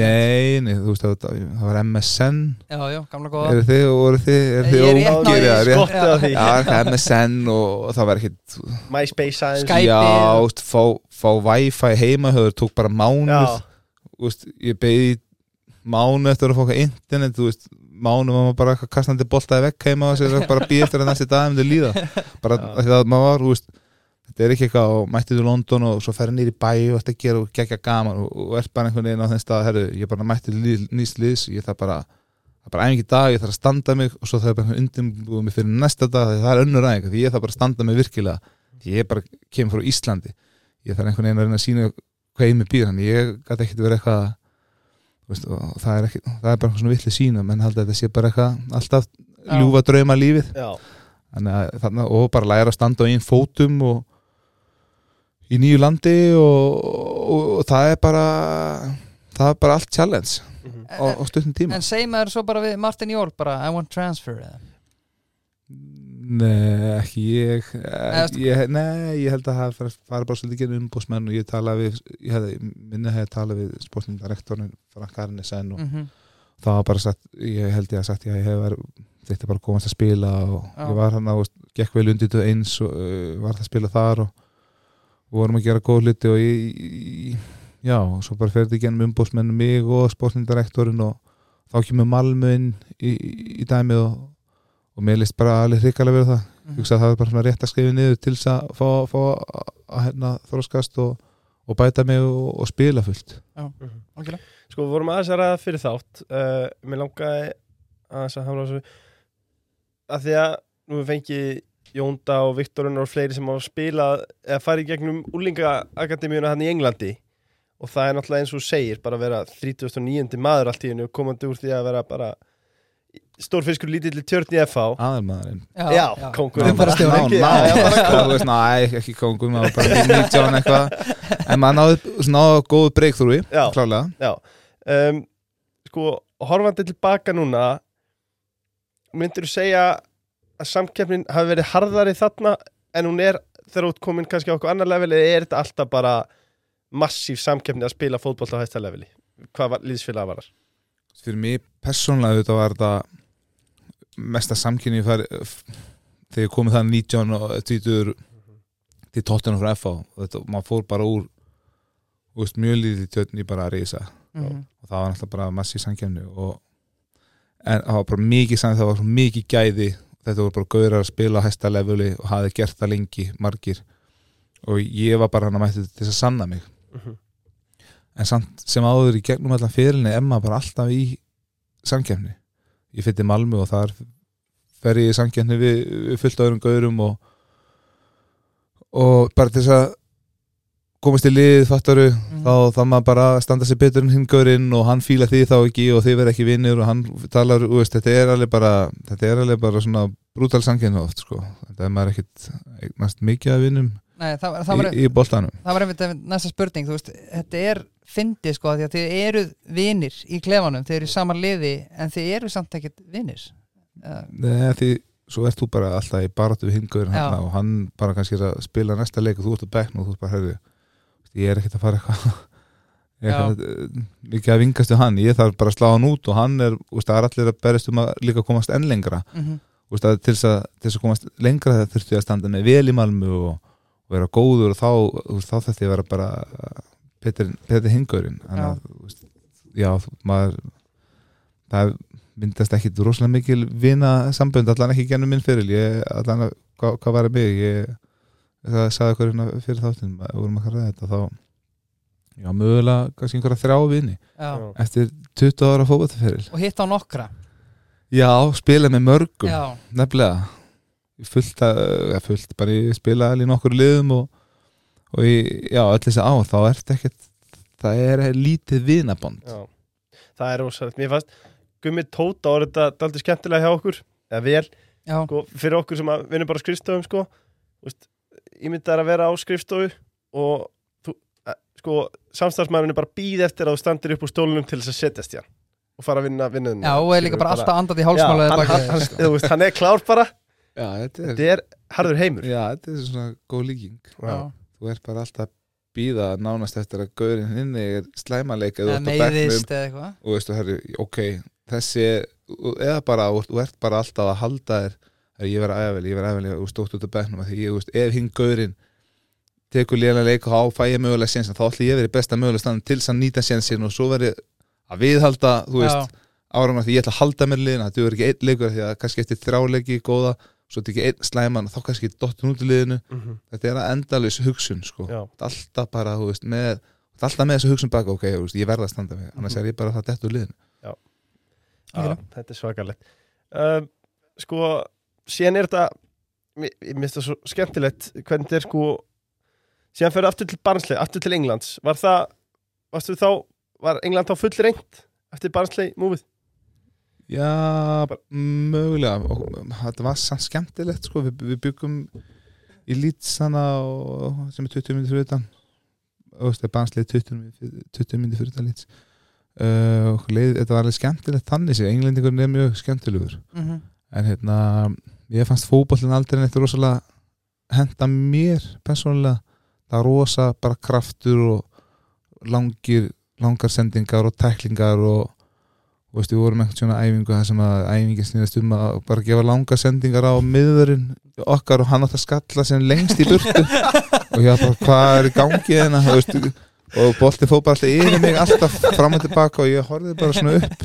nei, nei, þú veist það, það var MSN Já, já, gamla góða. Eru þið, voru þið, eru þið er ógir því, eða rétt. Skottið á því. Já, eitthvað MSN og, og það var ekkert MySpace aðeins. Skype. Já, úst, fá, fá wifi heimahöður tók bara mánuð. Já, úst, ég beði mánuð eftir að fá eitthvað internet þú veist, mánuð var maður bara kastandi boltaði vekk heima og sér bara býð eftir að næsti dag um til líða. Bara Já. því að maður var, þú veist þetta er ekki eitthvað og mættið til London og svo ferði nýri bæ og þetta gera og gegja gaman og, og er bara einhvern veginn á þenn stað herru, ég er bara mættið til nýst liðs ég þarf bara, það er bara æfingi dag, ég þarf að standa mig og svo þarf ég bara undirbúið mig fyrir næsta dag því það er önnur æfinga, því ég þarf bara að standa mig virkilega því ég bara kemur frá Íslandi. Ég þarf einhvern veginn að reyna að sína hvað ég með býr þannig ég gæti ekkert verið eitthvað veist, það er, ekki, það er bara svona villið sína menn halda að þetta sé bara eitthvað alltaf ljúfa drauma lífið. Þannig og bara læra að standa á einn fótum og í nýju landi og, og, og það er bara það er bara allt challenge mhm. á, á stundin tíma En segir maður svo bara við Martin Jól bara, I want transfer eða? Nei, ekki ég, ég Nei, ég held að það fara, bara svolítið genið umbúsmenn og ég tala við ég hefði, minna hefði tala við sportnindarektorinn Frank Arnesen og Mm það var bara sagt, ég held ég að sagt ég hef verið, þetta bara komast að spila og Já. ég var hann að, gekk vel undir til eins og uh, var það að spila þar og, og vorum að gera góð hluti og ég, ég já, og svo bara ferði gennum umbósmennu mig og sportnindarektorinn og þá kemur Malmö inn í, í, dæmið og, og mér list bara alveg hrikalega verið það. -hmm. ég hugsa að það er bara svona rétt að skrifa niður til þess að fá, fá að, hérna, þróskast og, og bæta mig og, og spila fullt. Algjörlega. Sko, við vorum aðeins að ræða fyrir þátt. Uh, Mér langaði aðeins að hamra á þessu. Að því að nú við fengið Jónda og Viktorinn og fleiri sem hafa spilað eða farið gegnum úlingaakademíuna hann í Englandi. Og það er náttúrulega eins og segir bara að vera 39. maður allt í hennu komandi úr því að vera bara stórfiskur lítill tjörn í FH aðalmaðurinn. Já, kongur Ná, bara stjórn. ná, ná, Já, já, bara þú veist, næ, ekki kongur maður bara 19 eitthvað. En maður náði svona góðu Já. klálega Já, um, sko, horfandi tilbaka núna myndir þú segja að samkeppnin hafi verið harðari þarna en hún er þegar ert komin kannski á okkur annar level eða er þetta alltaf bara massíf samkeppni að spila fótboll á hæsta leveli hvað var, líðsfélag var þar? fyrir mig persónlega þetta var þetta mesta samkynni þegar ég komið það 19 og 20 til 12 frá FH og þetta, maður fór bara úr veist, mjög lítið tjötni bara að reysa Mhm. og það var náttúrulega bara massíf samkefni og en það var bara mikið saman það var svo mikið gæði þetta voru bara gaurar að spila á hæsta leveli og hafi gert það lengi, margir. Og ég var bara hann að mætti til þess að sanna mig. En samt sem áður í gegnum allan fyrirlinni er maður bara alltaf í samkefni ég fyrir Malmö og þar fer ég í samkefni við, við fullt öðrum gaurum og og bara til þess að komast í lið, fattaru Mhm. Þá þá maður bara standa sér betur en hinn gaurinn og hann fíla því þá ekki og þið verð ekki vinnir og hann talar, veist, þetta er alveg bara þetta er alveg bara svona brútal samkynna oft sko, þetta er maður ekkit eignast mikið að vinnum Nei, það, það, var, í, í boltanum. það var einmitt næsta spurning þú veist, þetta er fyndið sko því að þið eruð vinir í klefanum þið eru í sama liði en þið eru samt ekkert vinir. Uh, Nei, því svo ert þú bara alltaf í baráttu við hingur Já. og hann bara kannski er að spila næsta leik og þú ert að bekkna og þú ert bara hörðu ég er ekkert að fara eitthvað (laughs) eh, mikið að vingast við hann. Ég þarf bara að slá hann út og hann er það er allir að berist um að líka komast enn lengra. Mm úst, að til, þess að, komast lengra það þurfti að standa með vel í malmu og, og vera góður og þá, úst, þá þetta ég vera bara Petur Hingurinn. Já, þú- maður það myndast ekkit rosalega mikil vina sambönd, allan ekki gennum minn fyrir ég, allan að, hvað, hvað var að mig ég, það sagði okkur hérna fyrir þáttin, við vorum að ræða þetta þá, já, mögulega kannski einhverja þrjá vini, já. eftir 20 ára fótballtaferil og hitt á nokkra. Já, spila með mörgum já, nefnilega. Fullt, að, ja, fullt bara ég spila alveg í nokkur liðum og, og í, já, öll þessi ár þá er þetta ekkert, það er lítið vinabond. Já, það er rosalegt. Mér fannst Gummi Tóta var þetta daldi skemmtilega hjá okkur. Eða vel, já, sko, fyrir okkur sem að vinnum bara á skrifstofum sko, Vist, ímyndar að vera á skrifstofu og þú, eh, sko, samstarfsmæðurinn er bara býð eftir að þú standir upp úr stólunum til þess að setjast hann og fara að vinna vinnuðin já og er líka bara alltaf andað í hálsmála hann, hann, hann, þú veist, hann er klár bara. Já, þetta er, Þetta er harður heimur. Já, þetta er svona góð líking. Já, þú ert bara alltaf að býða nánast eftir að gaurinn inni er slæmaleik eða eða þú meiðist eða eitthvað. Og veistu, herri, ok, þessi eða bara, þú ert- þú bara alltaf að halda þér, ég verð ævel, ég verð ævel og stótt út af bekknum, af því ég, þú veist, ef hinn gaurinn tekur lélega leik og þá fæ ég mögulega sénsin, þá ætla ég verið besta mögulega stand til þess að nýta sénsin og svo verið að viðhalda, þú veist, áram því ég ætla að halda mér liðina, þetta er ekki einn leikur því að kannski eftir þráleiki góða svo þetta ekki einn slæman og þá kannski dottin út í liðinu. Mhm, þetta er að endalus hugsun sko. Já, alltaf bara, þú veist, með alltaf með þessu hugsun baka, ok, veist, ég verða að standa mig annars Mhm. er ég bara það dett úr liðinu. Já, þetta er svakalegt. Um, Sko, síðan er þetta Mér finnst það svo skemmtilegt hvernig þetta er sko síðan fyrir aftur til Barnsley, aftur til Englands. Var það, varstu þá var England þá full reynd eftir Barnsley múfið? Já, mögulega. Og þetta var sann skemmtilegt sko, við, við byggum í Lítsana og, sem er 20 minnir fyrir utan. Það er banslega 20, mínútur- 20 minnir fyrir utan Líts uh, og leið, þetta var alveg skemmtilegt þannig sér, englendingurinn er mjög skemmtilegur. Mhm. en hérna, ég fannst fótbollin aldrei neitt rosalega henda mér persónulega. Það er rosa bara kraftur og langir, langar sendingar og tæklingar og og veist, við vorum eitthvað svona æfingu það sem að æfingin snýðast um að bara gefa langa sendingar á miðurinn okkar og hann átt að skalla sem lengst í burtu. (laughs) Og ég bara, hvað er í gangi hérna? Þú veist, og bolti fór bara alltaf yfir mig alltaf fram og tilbaka og ég horfði bara svona upp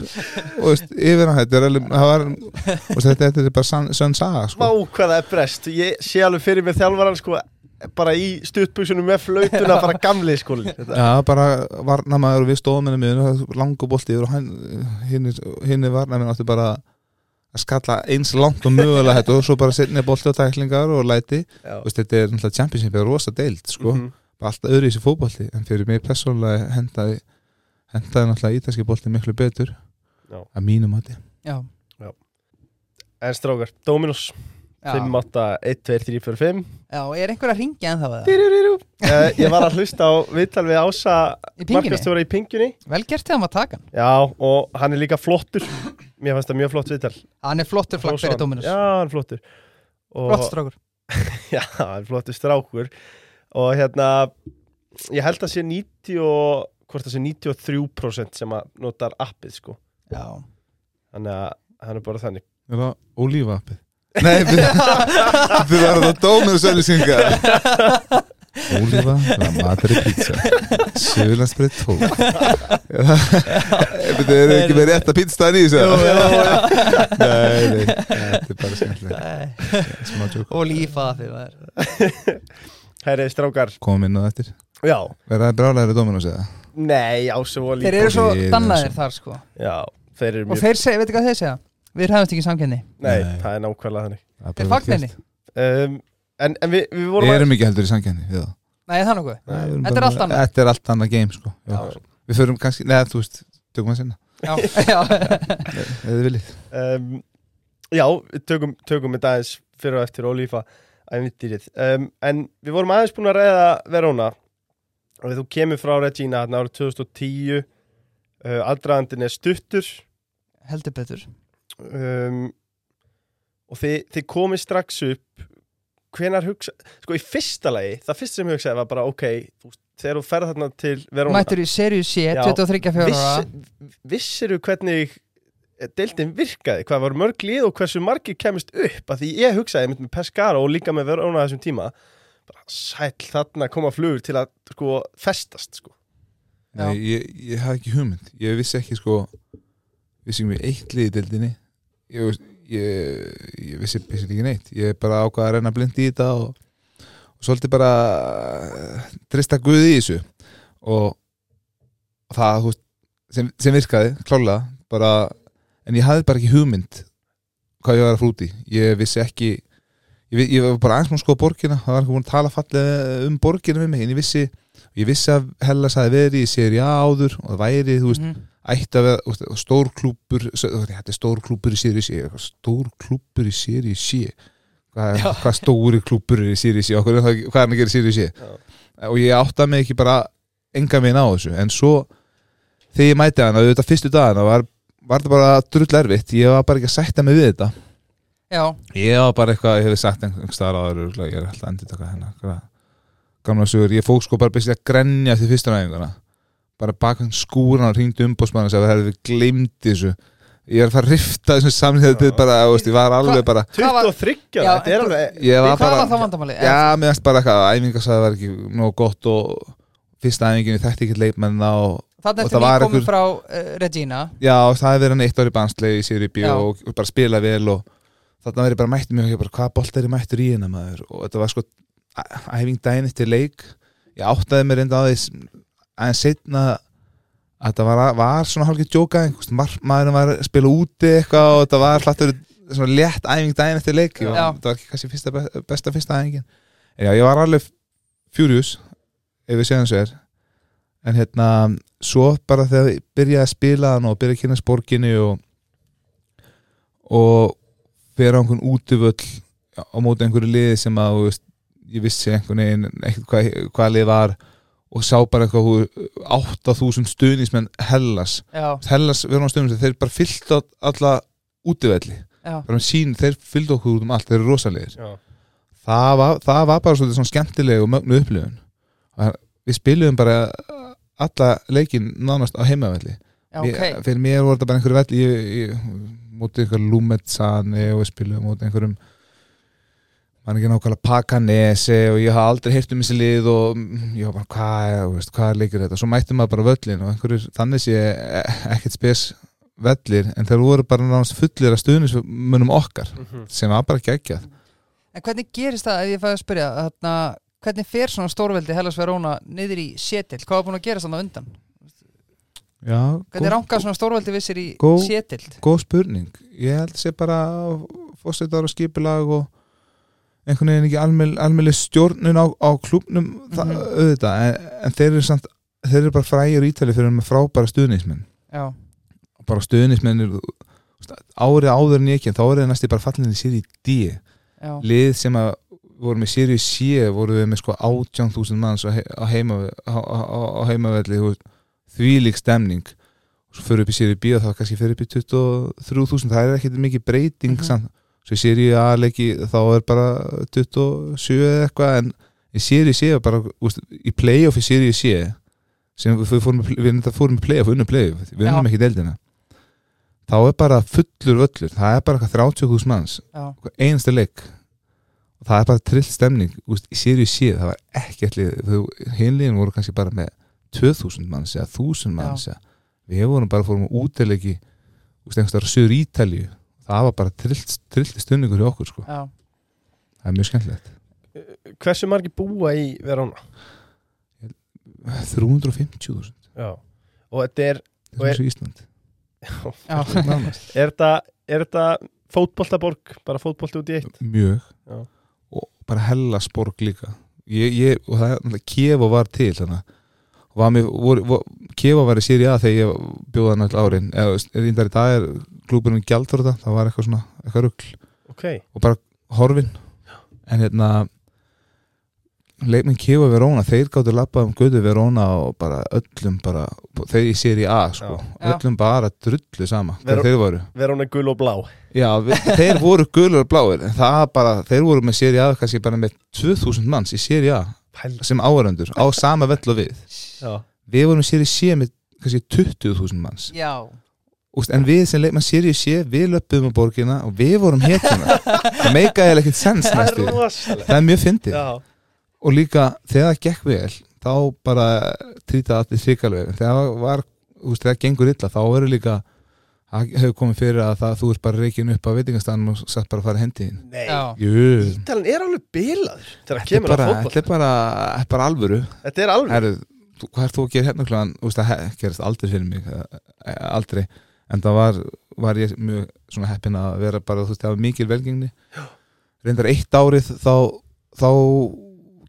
og veist, yfir hann þetta er alveg, var og þetta, þetta er bara sann saga sko. það er brest Ég sé alveg fyrir mér þjálfaran sko bara í stuttbuksunum með flautuna bara gamli sko Þetta- Já, bara varnamaður og við stóðum henni miður, langu bolti yfir og hinn, hinn er varnamaður áttu bara að skalla eins langt og mögulega þetta og svo bara setja bolti og tæklingar og læti Já. Vist, þetta er náttúrulega championship er rosa deild sko, Mhm. bara alltaf öðru í þessi fótbolti en fyrir mig persónulega hendaði hendaði náttúrulega ítalski bolti miklu betur Já. að mínum mati. Já, En strákar, Dominos já. 5, 8, 1, 2, 3, 4, 5 já, er einhver að ringja en það uh, Ég var að hlusta á viðtal við Ása markastjóra í Pingjunni vel gert þegar maður taka. Já, og hann er líka flottur. Mér fannst það mjög flott viðtal. Hann er flottur flagg fyrir Dominus Já, hann er flottur. Og, flott strákur. (laughs) Já, hann er flottur strákur Og hérna Ég held að sé 90 og Hvort það sé 93% sem að notar appið sko. Já, Þannig að hann er bara þannig. Er það ólífa appið? Nei, við (laughs) við varum það dómur og sælýsinga Ólífa, matari pizza. Söðlandsbreyð 12 Þetta er ekki með rétta pizzastæðan í þessu? Nei, nei, þetta er bara skemmtilega Smá tjók og lífa fyrir það Herri, strákar. Komum inn á eftir. Já, Verða það brálæri Dominos eða? nei, Ása og líka þeir eru svo Ég er dannaðir svo- þar sko. Já, þeir eru og mjög þeir segja, veitu hvað þeir segja? Við ræðumst ekki samkenni Nei, Nei. það er nákvæmlega þannig. Það er bara vel fagnenni gert. um, En, en við, við vorum Við erum ekki heldur í samkenni við það. nei, það er nokkuð. Nei, við erum Þetta er bara- allt annað. Þetta er allt annað game sko. Já. Já. Við förum kannski, neða þú veist Tökum að sinna, já, (laughs) já, eða þið viljið. Um, Já, við tökum, tökum þetta aðeins fyrir og eftir ólífa ævintýrið um, En við vorum aðeins búin að ræða Verona. Og þú kemur frá Regina hérna árið 2010 uh, Aldraðandin er stuttur. Heldur betur. Um, og þið, þið komið strax upp. Hvenar hugsa, sko í fyrsta lagi það fyrst sem ég hugsaði var bara ok þú, þegar þú ferð þarna til Verona Mættur í Serious C, Já. 23 ára Viss, vissiru hvernig deildin virkaði, hvað var mörg lið og hversu margir kemist upp að því ég hugsaði með Pescara og líka með Verona á þessum tíma bara sæll þarna koma flugur til að sko festast sko. Nei, ég, ég hafði ekki hugmynd. Ég vissi ekki sko vissi ekki með eitt lið í deildinni. Ég, ég, ég vissi ekki neitt. Ég bara ákvaða að reyna blind í þetta og, og svolítið bara uh, trista guði í þessu. Og það sem, sem virkaði klálega bara, en ég hafði bara ekki hugmynd hvað ég var að frúti ég vissi ekki ég, ég var bara aðeins múin sko borgina. Það var ekki búin að tala fallega um borgina við mig en ég vissi ég vissi að Hellas hafi verið í séri áður og það væri, þú veist, Mhm. ætti að vera þú veist, stór klúpur þetta er stór klúpur í séri sé stór klúpur í séri sé hvað, hvað stóri klúpur er í séri sé hvað er hann að gera í séri sé Já. og ég átta mig ekki bara enga veginn á þessu. En svo þegar ég mæti hann auðvitað fyrstu dagana var, var það bara drull erfitt? Ég var bara ekki að sætta mig við þetta. Já, ég var bara eitthvað, ég hefði sagt einhvers staðar áður örugglega, ég er alltaf endur taka hennar hvað- gamla sögur, ég fók sko bara byrja að grenja til fyrstu ræðinguna bara baka skúran og ringdi umbósmann og sagði að við gleymdi þessu. Ég er að fara að rifta þessum þetta er bara, þú veist, ég var alveg bara Hvað var- 23, Já, þetta er alveg ég var hvað bara, var það vandamálið? já, mér finnst bara eitthvað að æfingarsæði var ekki nóg gott og fyrsta æfingin, ég þekkti ekki leikmennina og Þannig og það var við komum frá uh, Regina. Já, það hefði verið hann eitt ári banslega í Siri B Já. og, og bara spila vel og þarna verið bara mættur mjög ekki bara hvað bolt er ég mættur í hennar maður? Og þetta var sko æfing daginn eftir leik. Ég áttaði mér enda á þess aðeins setna að þetta var, var svona hálfgeir djóka maðurinn var að spila úti eitthvað og þetta var hlattur svona létt æfing daginn eftir leik. Já. þetta var ekki kannski fyrsta, be- besta fyrsta æfingin. En já, ég var alveg furious ef við séum þessu er en hérna, svo bara þegar ég byrjaði að spila hann og byrjaði að kynna sporkinu og og vera á einhvern útivöll á móti einhverju liði sem að þú veist, ég vissi einhvern veginn hvað, hvað lið var og sá bara eitthvað þú veist, 8000 stuðnismenn Hellas. Já, Hellas verður á stuðnismenn, þeir bara fyllt á alla sín þeir fyllt okkur út um allt, þeir eru rosalegir það var, það var bara svolítið svona skemmtileg og mögnu upplifun. Við spiluðum bara alla leikin nánast á heimavelli. Já, Mér- ok. fyrir mér voru þetta bara einhverju velli ég, ég, mótið einhver Lumetsani og við spilum mótið einhverjum mann ekki nákvæmlega Pakanese og ég hafa aldrei heyrt um þessi lið og mm, ég var bara hvað er, hvað er leikur þetta? Svo mættum maður bara völlin og einhverjur þannig sé ekkert spes vellir en þeir voru bara náttúrulega fullir að stuðnismunum okkar Mhm. sem var bara geggjað. En hvernig gerist það, ef ég fæði að spyrja þarna, hvernig fer svona stórveldi Hellas Verona niður í Setil, hvað var búin að gerast þannig undan? Já, Hvernig rangað svona stórveldi vissir í Setil? góð spurning ég held sé bara fórsetar og skipulag og einhvern veginn ekki almel, almeli stjórnun á, á klúbnum það, Mhm. auðvitað, en, en þeir eru samt þeir eru bara frægir ítali fyrir með frábæra stuðnismenn Já, bara stuðnismenn eru árið áður en ég ekki, þá er það næstu bara fallin í sér í D já, lið sem að voru með í C voru við með sko 18.000 manns á, he, á, heima, á, á, á heimavelli þvílík stemning. Og svo fyrir upp í í B og þá kannski fyrir upp í 23.000 það er ekkert mikið breyting Mhm. samt. Svo í í A leiki þá er bara 27 eða eitthvað en í í C var bara úst, í playoff í í C sem við fórum, í playoff unnum playoff, við unnum ekki deildina. Þá er bara fullur völlur það er bara eitthvað 30.000 manns. Já, einasta leik það er bara trill stemning úst, í sériu síð, það var ekkert lið hinliðin voru kannski bara með 2000 manns eða 1000 manns eða, við vorum bara fórum útileiki einhverstaðar á söður Ítalíu það var bara trill, trill stunningur í okkur sko. það er mjög skemmtilegt Hversu margir búa í Verona? 350.000 Já. Og þetta er, Og er svo Ísland er þetta, þetta fótboltaborg, bara fótbolti út í eitt? mjög Já. Bara hella sporg líka. Ég, ég, og það er náttúrulega Kievo var til þannig var mér, vor, vor, Kievo var í séri að þegar ég bjóða all árin. Eða reyndar í dag er klúburinn gjald fyrir þetta það var eitthvað svona, eitthvað rugl. Ok, og bara horfin. En hérna leikminn Kífa Verona, þeir gáttu labbað um Guðu Verona og bara öllum bara, þeir í séri A sko, Já. öllum bara drullu sama Ver- hvað þeir voru. Vera hún er gul og blá. Já, við, þeir voru gulur og bláir en það bara, þeir voru með séri A kannski bara með 2000 manns í séri A Pæl. sem áhörandur á sama vell og við. Já. við vorum í séri C með kannski 20.000 manns. Já, Úst, en við sem leikmann séri C við löpum á borgina og við vorum hetjuna það meika eða ekkert sens (laughs) næstu. það er mjög fyndið. Já. Og líka þegar það gekk vel þá bara trýta allir þrikalega þegar það var, úst, þegar það gengur illa þá verður líka það hefur komið fyrir að það, þú ert bara reikin upp á veitingastann og satt bara að fara hendi þín Nei, Ítalinn er alveg bilaður þegar það kemur að bara, fótboll þetta er bara, þetta er bara alvöru. Þetta er alveg Herru, þú- hvað er þú að gera hérna kláðan úst, það he- gerist aldrei fyrir mig eh, aldrei, en það var var ég mjög svona heppin að vera bara þú veist, það var mikil velgengni. Reyndar eitt árið þá þá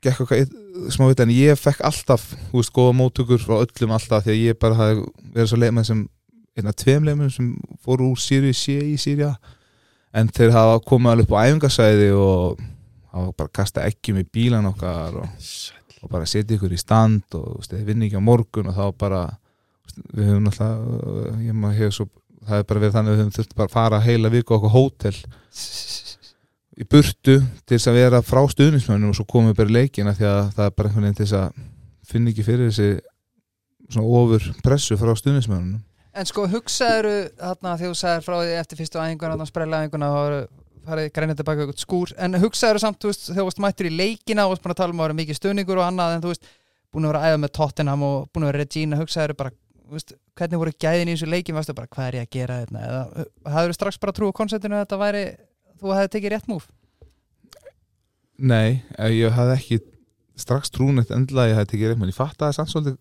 gekk okkar smá veit en ég fekk alltaf, veist, góða móttökur frá öllum alltaf því að ég bara hafði verið svo leikmenn sem, einna tveim leikmenn sem fóru úr Sýri í Sýria. En þeir hafa komið alveg upp á æfingasæði og hafa bara kasta eggjum í bílan okkar og og bara setja ykkur í stand og veist, þeir vinni ekki á morgun og þá bara við höfum náttúrulega ég maður hefur svo, það er bara verið þannig að við höfum þurft bara að fara heila viku okkur hótel í burtu til þess að vera frá stuðnismönnum og svo komum við bara leikina því að það er bara einhvern veginn til þess að finna ekki fyrir þessi svona ofur pressu frá stuðnismönnum En sko, hugsaður þarna þegar þú sagðir frá því eftir fyrstu æfinguna, þarna sprella æfinguna og farið grænið tilbaka eitthvað skúr. En hugsaður samt, þú veist, þegar þú varst mættur í leikina og varst búin að tala um að vera mikið stuðningur og annað en þú veist, búin að vera æfa með Tottenham og búin að vera Regina, hugsaður bara veist, hvernig voru gæðin í þessu leikin varstu bara, hvað er ég að gera þetta eða hafður strax bara trú á konceptinu að þetta væri þú hefði tekið rétt múf Nei, eh, ég hafði ekki strax trúnett endla ég hafði tekið reynd, menn ég fattaði samt svolítið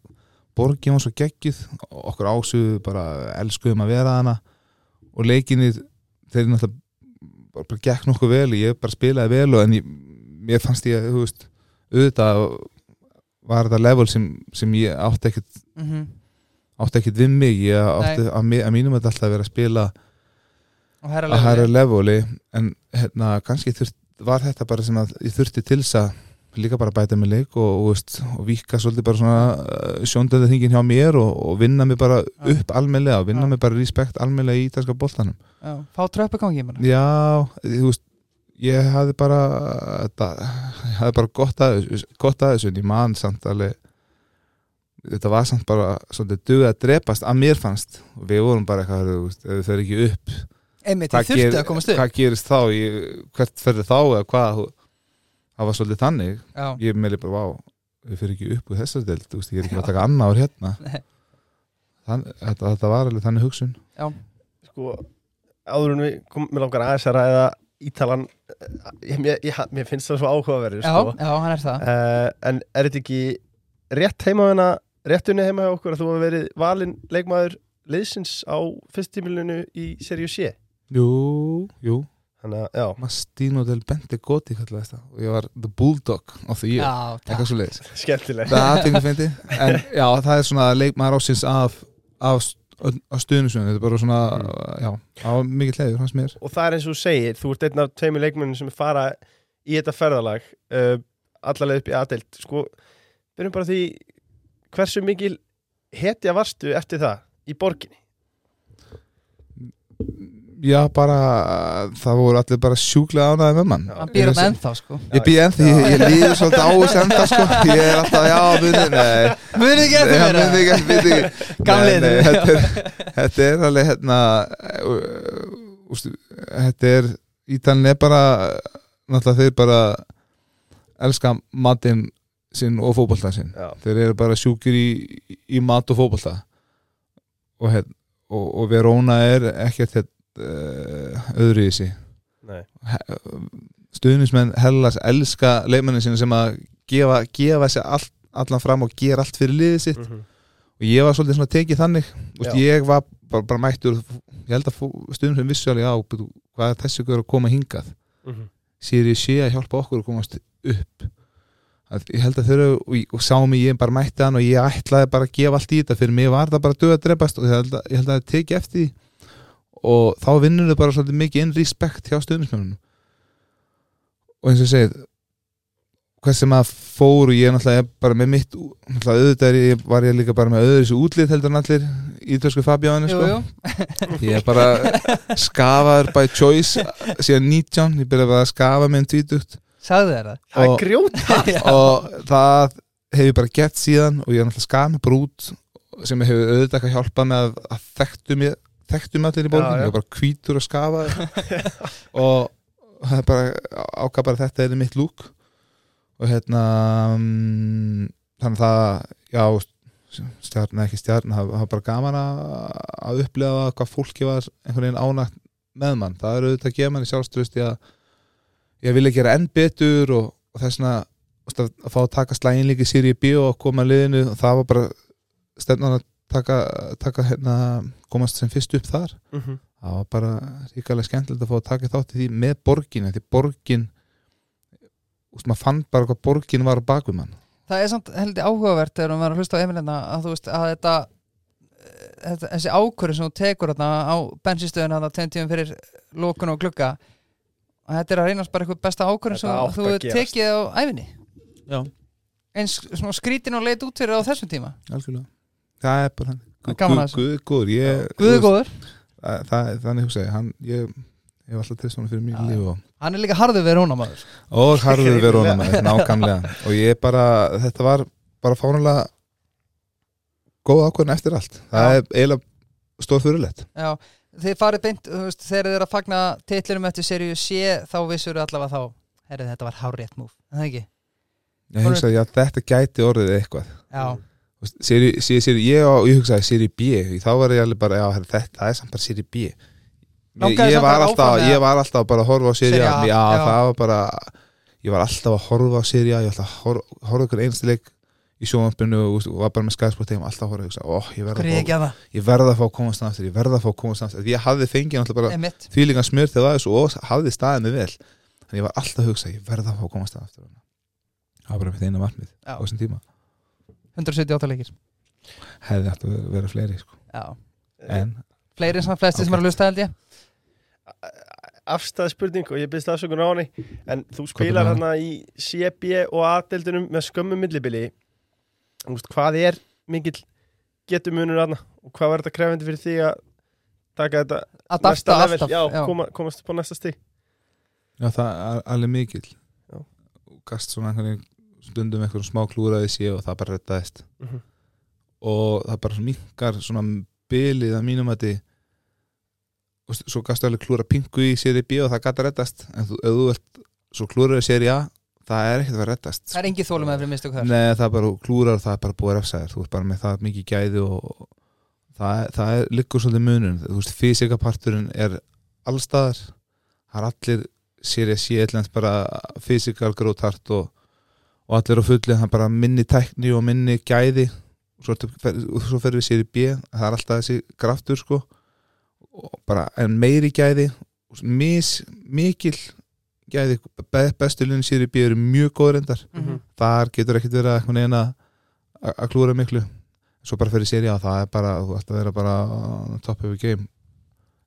borgin var svo geggjuð okkur ásuðu bara elskuðum að vera hana og leikinni þeir náttúrulega bara, gekk nokkuð vel ég bara spilaði vel og en ég, mér fannst ég, þú veist auðvitað var þetta level sem, sem ég átti ekkert mm -hmm. átti ekkert við mig. Ég átti að, að mínum þetta alltaf að vera að spila að hæra leveli en hérna kannski þurft, var þetta bara sem að ég þurfti til þess að líka bara bæta mig leik og, og, veist, og vika svolítið bara svona sjóndöðu þingin hjá mér og, og vinna mig bara upp almennilega og vinna Já. mig bara respekt almennilega í ítalska boltanum. Já, fá tröppu gangi ég meina já, þú veist ég hafði bara þetta, ég hafði bara gott að gott að þessu en ég man samt alveg þetta var samt bara svolítið dugið að drepast að mér fannst. Og við vorum bara eitthvað, þau fer ekki upp Einmitt, ég þurfti ger- að komast upp. hvað gerist þá ég, hvert ferði þá eða hvað? Það var svolítið þannig. Já, ég meðli bara, vá, við fyrir ekki upp úr þessar deild, þú veist, ég er ekki að taka annað ár hérna. (laughs) Nei. Þann, þetta, þetta var alveg þannig hugsun. Sko, áður en við komum með langar aðeins að ræða Ítalan ég, mér, ég, mér finnst það svo áhugaverður já, sko. já, hann er það. Uh, En er þetta ekki rétt heima hana réttunni heima hjá okkur að þú hafa verið valinn leikmaður liðsins á fyrstímilinu í seríu C Jú, jú. Þannig að, já, Mastino del Bente Gotti kallaði þetta og ég var the bulldog of the year. Já, takk. Skemmtileg það er aðtengu feindi en já, það er svona leikmaður ásins af, af, af stuðnisvöðun þetta er bara svona, já, það var mikið leiður hans mér. Og það er eins og þú segir, þú ert einn af tveimur leikmennum sem fara í þetta ferðalag uh, allarleið upp í aðdelt Sko, byrjum bara því hversu mikil hetja varstu eftir það í borginni? Já, bara, það voru allir bara sjúklega ánæði með mann. Hann býr hann ennþá sko. Ég býð ennþá, ég, ég líður svolítið á þessu ennþá sko. Ég er alltaf, já, munið, (laughs) nei. Munið ekki eftir Nei, mér munið ekki, (laughs) munið ekki. Gamli Nei, nei, þinn. þetta er, alveg hérna Þetta er Ítalinn er bara Náttúrulega þeir bara Elska matinn sinn og fótbolta sinn. Já, Þeir eru bara sjúkir í, í mat og fótbolta. Og, hérna, og, og Verona er ekkert hérna, öðru í nei. Stuðnismenn Hellas elska leikmennin sinni sem að gefa, gefa sér all, allan fram og gera allt fyrir liðið sitt. Mm og ég var svolítið svona tekið þannig. Já. ég var bara, bara mættur ég held að stuðnismenn vissu alveg á hvað er þessi að koma hingað? -hmm. sér ég sé að hjálpa okkur að komast upp. Að ég held að þau eru og, og sá mig ég bara mætti hann og ég ætlaði bara að gefa allt í þetta. Fyrir mig var það bara döð að drefast og ég held að, ég held að það teki eftir því og þá vinnur þau bara svolítið mikið inn respekt hjá stuðnismennunum og eins og ég segið hvað sem að fór og ég náttúrulega bara með mitt náttúrulega auðvitað er ég, var ég líka bara með öðru þessu útlið heldur en allir ítösku Fabjáni jú, sko. ég er bara skafaður by choice síðan 19, ég byrjaði bara að skafa með en tvítugt. Sagði þér það? Það er Og- grjót og það hef ég bara gett síðan og ég er náttúrulega skaf með brút sem hefur auðvitað ekki að hjálpa með að, að þekktu mig þekktu mig allir í já. ég er bara hvítur og skafa (laughs) og það er bara ákvað bara að þetta er mitt lúk. Og hérna mm, þannig að það já, stjarn, ekki stjarn það það var bara gaman að, að upplega hvað fólki var einhvern veginn ánægt með mann, það er auðvitað að gefa sjálfströst í að ég vilja gera enn betur og, og þess að, að fá að taka slægin líka í Siri B og koma að liðinu og það var bara stefnan að taka, taka hérna, komast sem fyrst upp þar. Mhm. það var bara ríkalega skemmtilegt að fá að taka þátt í því með borgin því borgin úst, maður fann bara hvað borgin var á bakvið mann. Það er samt heldur áhugavert þegar hún var að hlusta á Emilina að þú veist að þetta, þetta þessi ákvörðu sem þú tekur þarna á bensinstöðuna þarna tveim tíum fyrir lókun og glugga að þetta er að reynast bara eitthvað besta ákvörðu sem þú tekið á æfinni já, eins skrítin og leit út fyrir á þessum tíma. Algjörlega það er bara hann Gaman að þessu. Guð, góður, ég, Guðu góður, það, það, þannig hugsa ég hann, ég, hef alltaf trist honum fyrir mínu Já, líf og, hann er líka harður við róna maður. Og harður verið honum nákamlega og ég bara, þetta var bara fánulega góð ákvörðin eftir allt. Það Já. er eiginlega stór fyrirlegt Já, þið farið beint, þú veist, þegar þið er að fagna titlinum eftir seríu C þá vissur allavega þá, herrið þetta var hárrétt múf, en það ekki? ég hugsaði að þetta gæti orðið eitthvað. Já, seri, seri, seri, ég, á- ég hugsaði seri B þá var ég alveg bara, já þetta er samt bara seri B. Ég, ég, var alltaf, ég var alltaf bara að horfa á Serie A. Já, já. það var bara ég var alltaf að horfa á seri A ég var alltaf að horfa, horfa ykkur einstu leik í sjónvampinu og, og var bara með skæðsport þeim alltaf að horfa, ó, ég verða ég ekki að fá- að fá að komast aftur ég verða að fá að komast Því ég hafði fengið alltaf bara Emitt, fílinga smjör þegar það var þessu og hafði staðið mig vel. Þannig ég var alltaf að hugsa, ég verða að fá að komast aftur það var bara mitt eina markmið Já. á þessum tíma 178 leikir hefði átt að vera, fleiri sko. Já, en fleiri en svona flesti sem Ok. er að lusta held ég afstæð spurning og ég byrst afsökun á henni en þú spilar það? hana í CB og A-deildunum með skömmu millibili hvað er mikill getumunur hana og hvað var þetta krefindi fyrir því að taka þetta Adapta næsta level alltaf já, já. Koma, komast upp á næsta stig Já, það er alveg mikill Já. og gast svona einhvern veginn stundum einhverjum smá klúraði sé og það bara rettaðist Mhm. og það bara minkar svona bilið að mínum að þið og svo gastu alveg klúra pingu í séri B og það gata rettast en þú, ef þú vilt svo klúraði séri A það er ekkert að vera rettast Það er engin þólum með fyrir mistök þar. Nei, það er bara klúrar það er bara búið refsaðir þú ert bara með það mikið gæði og það, er- það er liggur svolítið munum þú veist, fysikaparturinn er allstaðar það er allir séri að sé eitthvað bara fysikal grótart og, og allir á fulli það er bara minni tækni og minni gæði. Svo, ertu- fer, svo fer við séri B það er alltaf þessi kraftur sko. Og bara en meiri gæði mis, mikil gæði. Be, bestu linni séri B eru mjög góður endar Mhm. þar getur ekkert verið eitthvað neina að klúra miklu. Svo bara fyrir séri á það er bara þú ætti að vera bara top of the game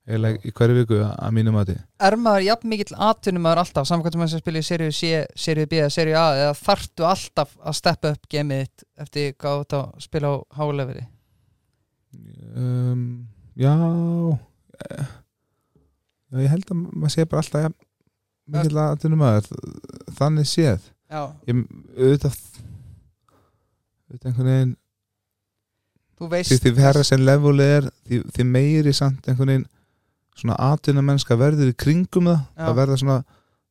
eða í hverju viku að mínum að þið Er maður jafn mikill atvinnum maður alltaf samkvæmt sem að spila í seríu C, seríu B eða seríu A eða þarftu alltaf að steppa upp gemið þitt eftir hvað þú spila á hálefri um, já eh, ég held að maður sé bara alltaf ja, mikill aðtunum að þannig séð. Já, ég, auðvitað auðvitað einhvern veginn þú veist því því verra sem levelið er því, því meiri samt einhvern veginn svona atvinna mennska verður í kringum það Já. það verður svona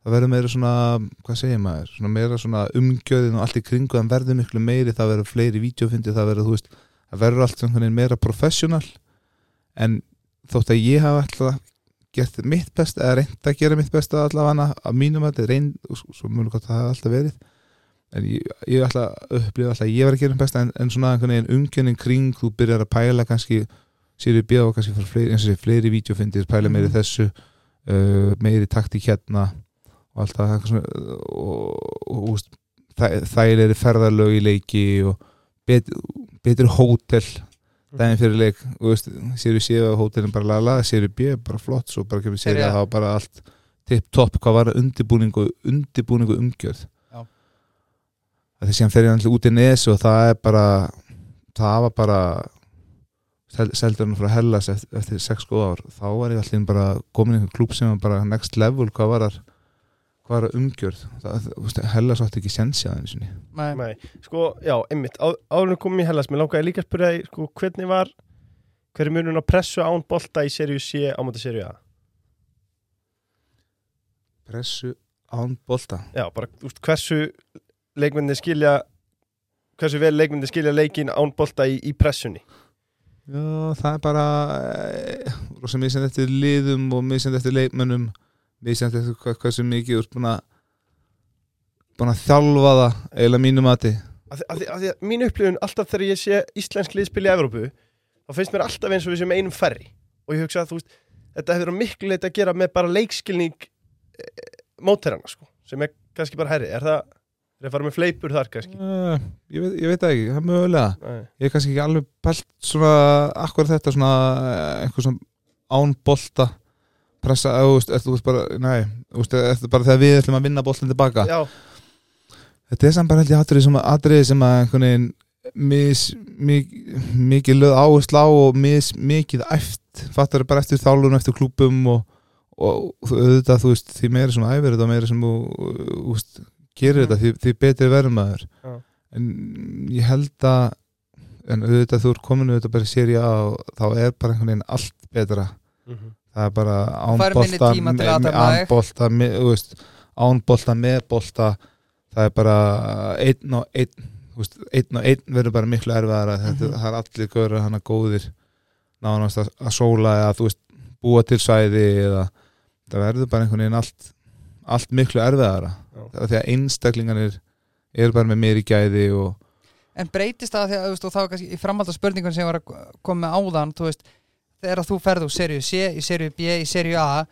það verður meira svona, hvað segir maður svona meira svona umgjöðin og allt í kringu það verður miklu meiri, það verður fleiri vídeofindi það verður, þú veist, það verður allt einhvern veginn meira professional en þótt að ég hafa alltaf gert mitt best, eða reynd að gera mitt best allavega að mínum að þetta reynd, og svo- mjög gott að það hafa alltaf verið en ég, ég að upplifa alltaf að ég var að gera mitt besta en, en svona einhvern veginn umgjörnin kring þú byrjar að pæla kannski sér við og fyrir fleiri, eins og sé fleiri vídeofindir, pæla meiri í Mhm. þessu uh, meiri takti hérna og allt það svona, og, og, og það, þær eru ferðarlög í leiki og bet, betri hótel daginn fyrir leik og sér við séu að hótelin bara lala, sér við bjöð bara flott, svo bara kemur sér A. að var bara allt tipp-topp hvað var undirbúningu undirbúningu umgjörð Já. það því sem fer ég náttúrulega út í nesu og það er bara það var bara sel, seldur hann frá Hellas eftir, eftir sex góð ár. Þá var ég allir bara komin í einhver klúb sem var bara next level hvað var þar hvað var umgjörð? Það, Hellas átti ekki sensja það einu sinni. Nei. Nei, sko, já, einmitt. Á, áður en komum í Hellas, mér langaði líka að spyrja þig, sko, hvernig var hver er munun að pressu án bolta í seríu C á móti seríu A? pressu án bolta? Já, bara, þú veist, hversu leikmyndi skilja hversu vel leikmyndi skilja leikin án bolta í, í pressunni Já, það er bara e, rosa misjandi eftir liðum og misjandi eftir leikmönnum misjandi eftir hvað, hvað sem mikið ert búin að búin að þjálfa það eiginlega mínu mati. Að, að mín upplifun alltaf þegar ég sé íslensk liðspil í Evrópu þá finnst mér alltaf eins og við sem einum færri. Og ég hugsa að þú veist þetta hefur miklu leiti að gera með bara leikskilning e, mótherrana sko sem er kannski bara herri, er það er það að fara með fleipur þar kannski. Uh, ég, veit, ég veit ekki, það er mögulega. Nei. ég er kannski ekki alveg pælt svona akkur þetta svona eh, einhver svona án bolta pressa, þú veist, er, þú veist bara nei, þú veist, er þetta bara þegar við ætlum að vinna boltin tilbaka. Já, Þetta er samt bara held ég atriði sem, atriði sem að einhvern veginn mis, mik, mikið löð áherslu á og mis, mikið æft fattar bara eftir þálunum, eftir klúpum og, og auðvitað þú veist því meira sem æfir þetta, meira sem þú veist, gerir þetta, því, því betri verður maður Já. en ég held að en auðvitað þú er komin auðvitað bara í séri og þá er bara einhvern veginn allt betra mhm, það er bara Fær minni ánbolta tíma til að athafna þig. ánbolta, þú veist ánbolta með bolta það er bara einn og einn einn og einn verður bara miklu erfiðara þetta, Mhm. það er allir göður hana góðir nánast að, að sóla eða þú veist, búa til sæði eða það verður bara einhvern veginn allt allt miklu erfiðara. Er því að einstaklinganir eru bara með meiri gæði og En breytist það því að veist, og þá er kannski í framhald af spurningun sem var að koma með áðan þú veist, þegar þú ferð úr seríu C í seríu B, í seríu A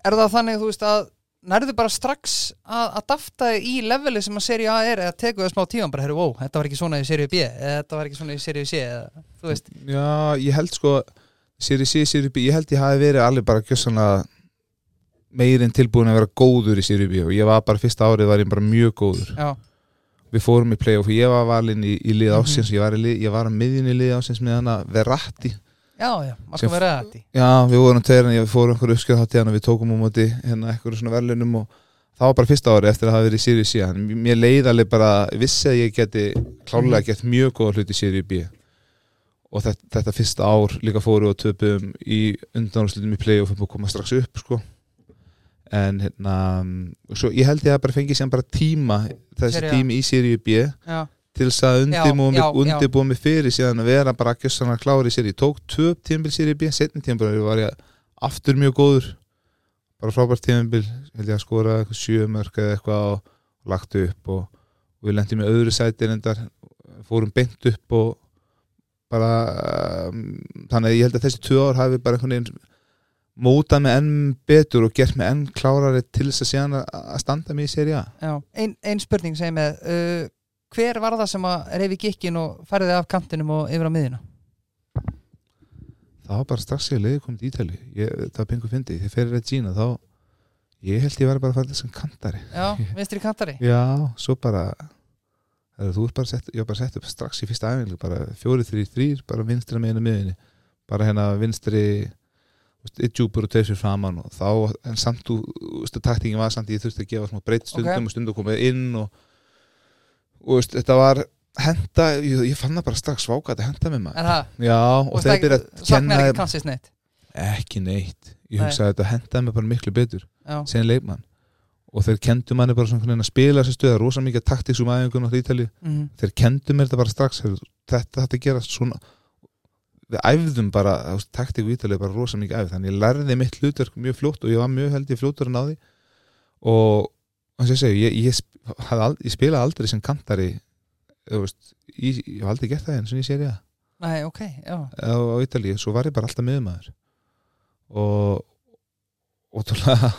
er það þannig þú veist að nærðu bara strax að, að dafta í leveli sem að seríu A er eða teku það smá tíma bara, herru, wow, þetta var ekki svona í seríu B eða þetta var ekki svona í seríu C eða, þú veist, Já, ég held sko Siri C, Siri B, ég held ég hafi verið alveg bara gjössanlega meirinn tilbúin að vera góður í Siri B og ég var bara fyrsta árið var ég bara mjög góður. Já, við fórum í playoff og ég var valinn í, í lið Mhm. ásins í lið, ég var að miðjun í lið ásins með hana Verratti. Já, já, maður skal vera þetta Já, við vorum en ég fórum einhverju uppskjöð hátíð hana við tókum á móti hérna einhverju svona verðlunum og það var bara fyrsta árið eftir að hafa verið í Siri C Þannig mér leið alveg bara, vissi að ég geti klálega gett mjög góða hluti í Siri B. Og þetta, þetta fyrsta ár líka fóru og töpum í undanúrslutum í playoffum og koma strax upp sko en hérna svo ég held ég að bara fengi sem bara tíma þessi A. tími í Siri B já, til þess að undirbúa mig, já, já. fyrir síðan að vera bara ekki svona klári í sér ég tók tvö tímabil sér í B setni tímabil var ég aftur mjög góður bara frábært tímabil held ég að skora eitthvað sjö mörg eða eitthvað og lagt upp og, og við lendum í öðru sæti reyndar fórum beint upp og bara um, þannig að ég held að þessi tvö ár hafi bara einhvern veginn mótað mig enn betur og gert mig enn klárari til þess að síðan að að standa mig í séri A. Já ein, spurning sem með uh, hver var það sem að reyfi gikkin og færði af kantinum og yfir á miðina það var bara strax ég leiði komið í Ítali það var pengu fyndi, þegar fyrir Regina þá ég held ég var bara að fara þessum kantari. Já, vinstri kantari? (laughs) Já, svo bara þú ert bara sett, ég var bara sett upp strax í fyrsta æfingu bara fjóri, þrý, þrýr, bara vinstri með einu miðinni, bara hérna vinstri eitt djúpur og tveir fyrir framann og þá, en samt þú taktingin var samt, ég þurfti að gefa smá breytt stundum Ok. og stundum komið inn og, og veist, þetta var henda, ég, ég fann það bara strax váka þetta henda með maður. Já, og þegar byrja að kenna ekki ekki neitt. Ég Nei. hugsaði að þetta hendaði mig bara miklu betur sem leikmann. Og þeir kendu manni bara svona að spila þessi stöða rosa mikið æfingun á Ítali mm þeir kendu mér þetta bara strax þetta þetta gerast svona við æfðum bara, þú veist, taktík á Ítali er bara rosa mikið æfð, þannig ég lærði mitt hlutverk mjög fljótt og ég var mjög held ég fljótur að ná því. Og eins og ég segi, ég, ég, ald- ég spilaði aldrei sem kantari veist, ég, ég hef aldrei gert það eins og ég séri það nei, ok, já. Á, á Ítalíu, svo var ég bara alltaf miðumæður og ótrúlega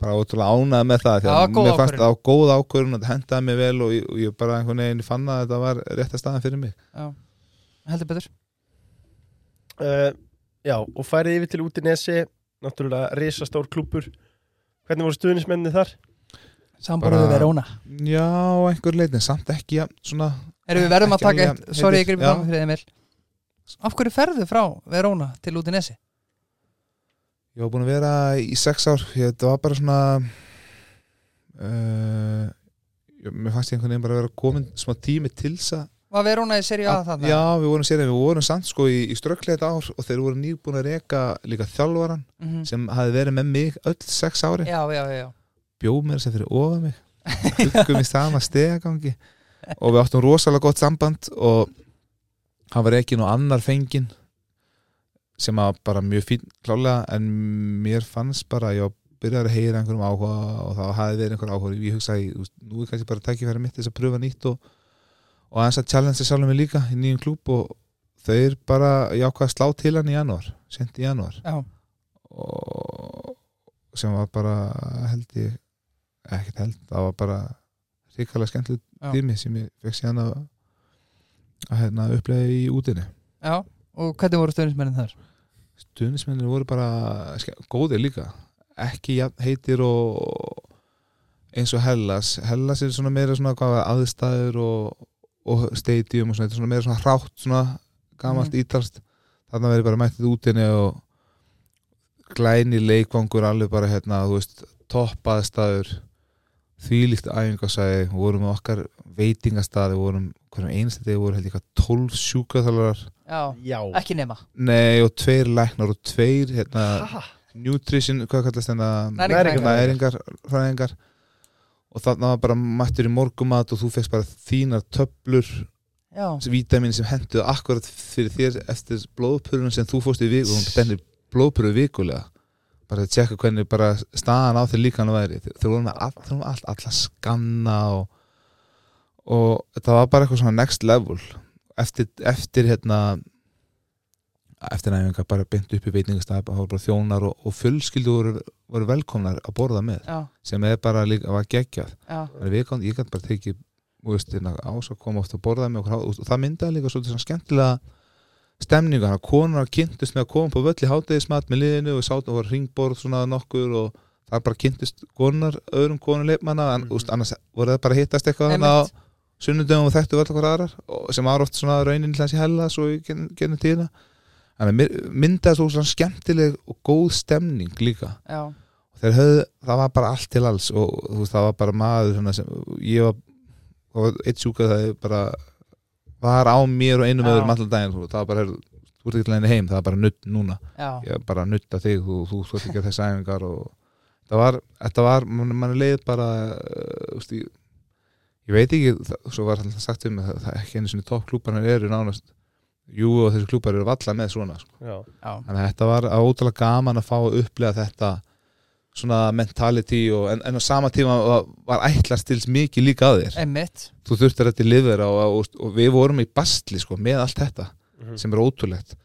bara ótrúlega ánæði með það því Já, að góð ákvörðun. það á góð ákvörðun og það hendaði mig vel og ég, og ég bara einhvern veginn fann að þetta var rétta staðan fyrir mig. Já, heldur betur uh, Já, og færið yfir til út í nesi náttúrulega risastór klúpur Hvernig voru stuðnismenni þar? Samborðið Verona Já, einhver leitin, samt ekki ja, svona, Erum við verðum að taka eitt Sorry, ég já. fram fyrir Emil Af hverju ferðu frá Verona til út í Nesi? ég var búin að vera í sex ár þetta var bara svona uh, mér fannst ég einhvern veginn bara að vera komin smá tími til þess að Var Verona í seri A þarna? Já, við vorum sér, við vorum samt sko í, í strögglega ár og þeir voru nýbúin að reka líka þjálfaran Mhm. sem hafi verið með mig öll sex ári já, já, já, bjóð mér að fyrir ofa mig. Huggum í sama stegagangi og við áttum rosalega gott samband og hann var ekki nú annar fengin sem að bara mjög fín klálega en mér fannst bara að ég byrjaði að heyra einhverjum áhuga og það hafi verið einhver áhuga ég hugsaði, nú er kannski bara tækifæri mitt þess að pröfa nýtt og, og aðeins að challenge sjálfum mig líka í nýjum klúb og þeir bara, ég ákvað að slá til hann í janúar sent í janúar já. og sem var bara held ég ekkert held, það var bara ríkalega skemmtileg Já. tími sem ég fekk síðan að að hérna upplega í útinni já Og hvernig voru stöðnismennin þar? stuðnismennir voru bara góðir líka ekki heitir og eins og Hellas Hellas er svona meira svona aðstæður og, og stadium og svona, þetta er svona meira svona hrátt svona gamalt mm. ítalst þarna verið bara mættið útinni og glæni leikvangur alveg bara hérna, þú veist, topp aðstæður þvílíkt æfingasæði. Vorum með okkar veitingastaði vorum, hverjum einstu degi voru held ég eitthvað 12 sjúkaþálarar Já, Já. ekki nema. Nei, og tveir læknar og tveir hérna, Ha? nutrition, hvað kallast hérna Næringarfræðingar. Og þarna var bara mættur í morgumat og þú fegst bara þínar töflur Já, vítamin sem henduðu akkurat fyrir þér eftir blóðpurunum sem þú fórst í viku. Og hún bennir blóðpuru vikulega. Bara að tjekka hvernig bara staðan á þér líka hann væri. Þeir voru með all, þeir voru með allt, alla skanna og, og það var bara eitthvað svona next level. Eftir, eftir hérna eftir næfingar bara beint upp í veitingastæð það voru bara þjónar og, og fjölskyldu voru, voru velkomnar að borða með já, sem er bara líka, var að við gætum, ég gæti bara hérna, ás að koma oft að borða með okkur og það myndaði líka svolítið svona skemmtilega stemningu, hann að konar kynntust með að koma på völl í hátegismat með liðinu og sátt og var ringborð svona nokkur og það bara kynntust konar öðrum konur leifmanna, en mm. annars voru það bara að hittast eitthvað þannig Einmitt. sunnudöfum og þekktu völl okkur aðrar sem var oft svona raunin þannig að myndaði svo svona skemmtileg og góð stemning líka. Og höfðu, það var bara allt til alls og veist, það var bara maður svona sem, ég var, var eitt sjúka það bara var á mér og einum öðrum allan daginn þú- það var bara, þú ert ekki til henni heim það er bara nutt núna, já, ég er bara að nutta þig þú, þú, ert ekki að þessi æfingar og það var, þetta var, mann man er leið bara uh, þú veist, ég, ég veit ekki, það, svo var alltaf sagt um það, það er ekki einu sinni toppklúparnir eru nánast, jú og þessi klúpar eru valla með svona, sko. Þannig að þetta var ótrúlega gaman að fá að upplega þetta svona mentality og, en, en á sama tíma var, var ætlast til mikið líka að þér. Einmitt. Þú þurftir þetta liður og, og, og við vorum í bastli sko, með allt þetta Mhm. sem er ótrúlegt.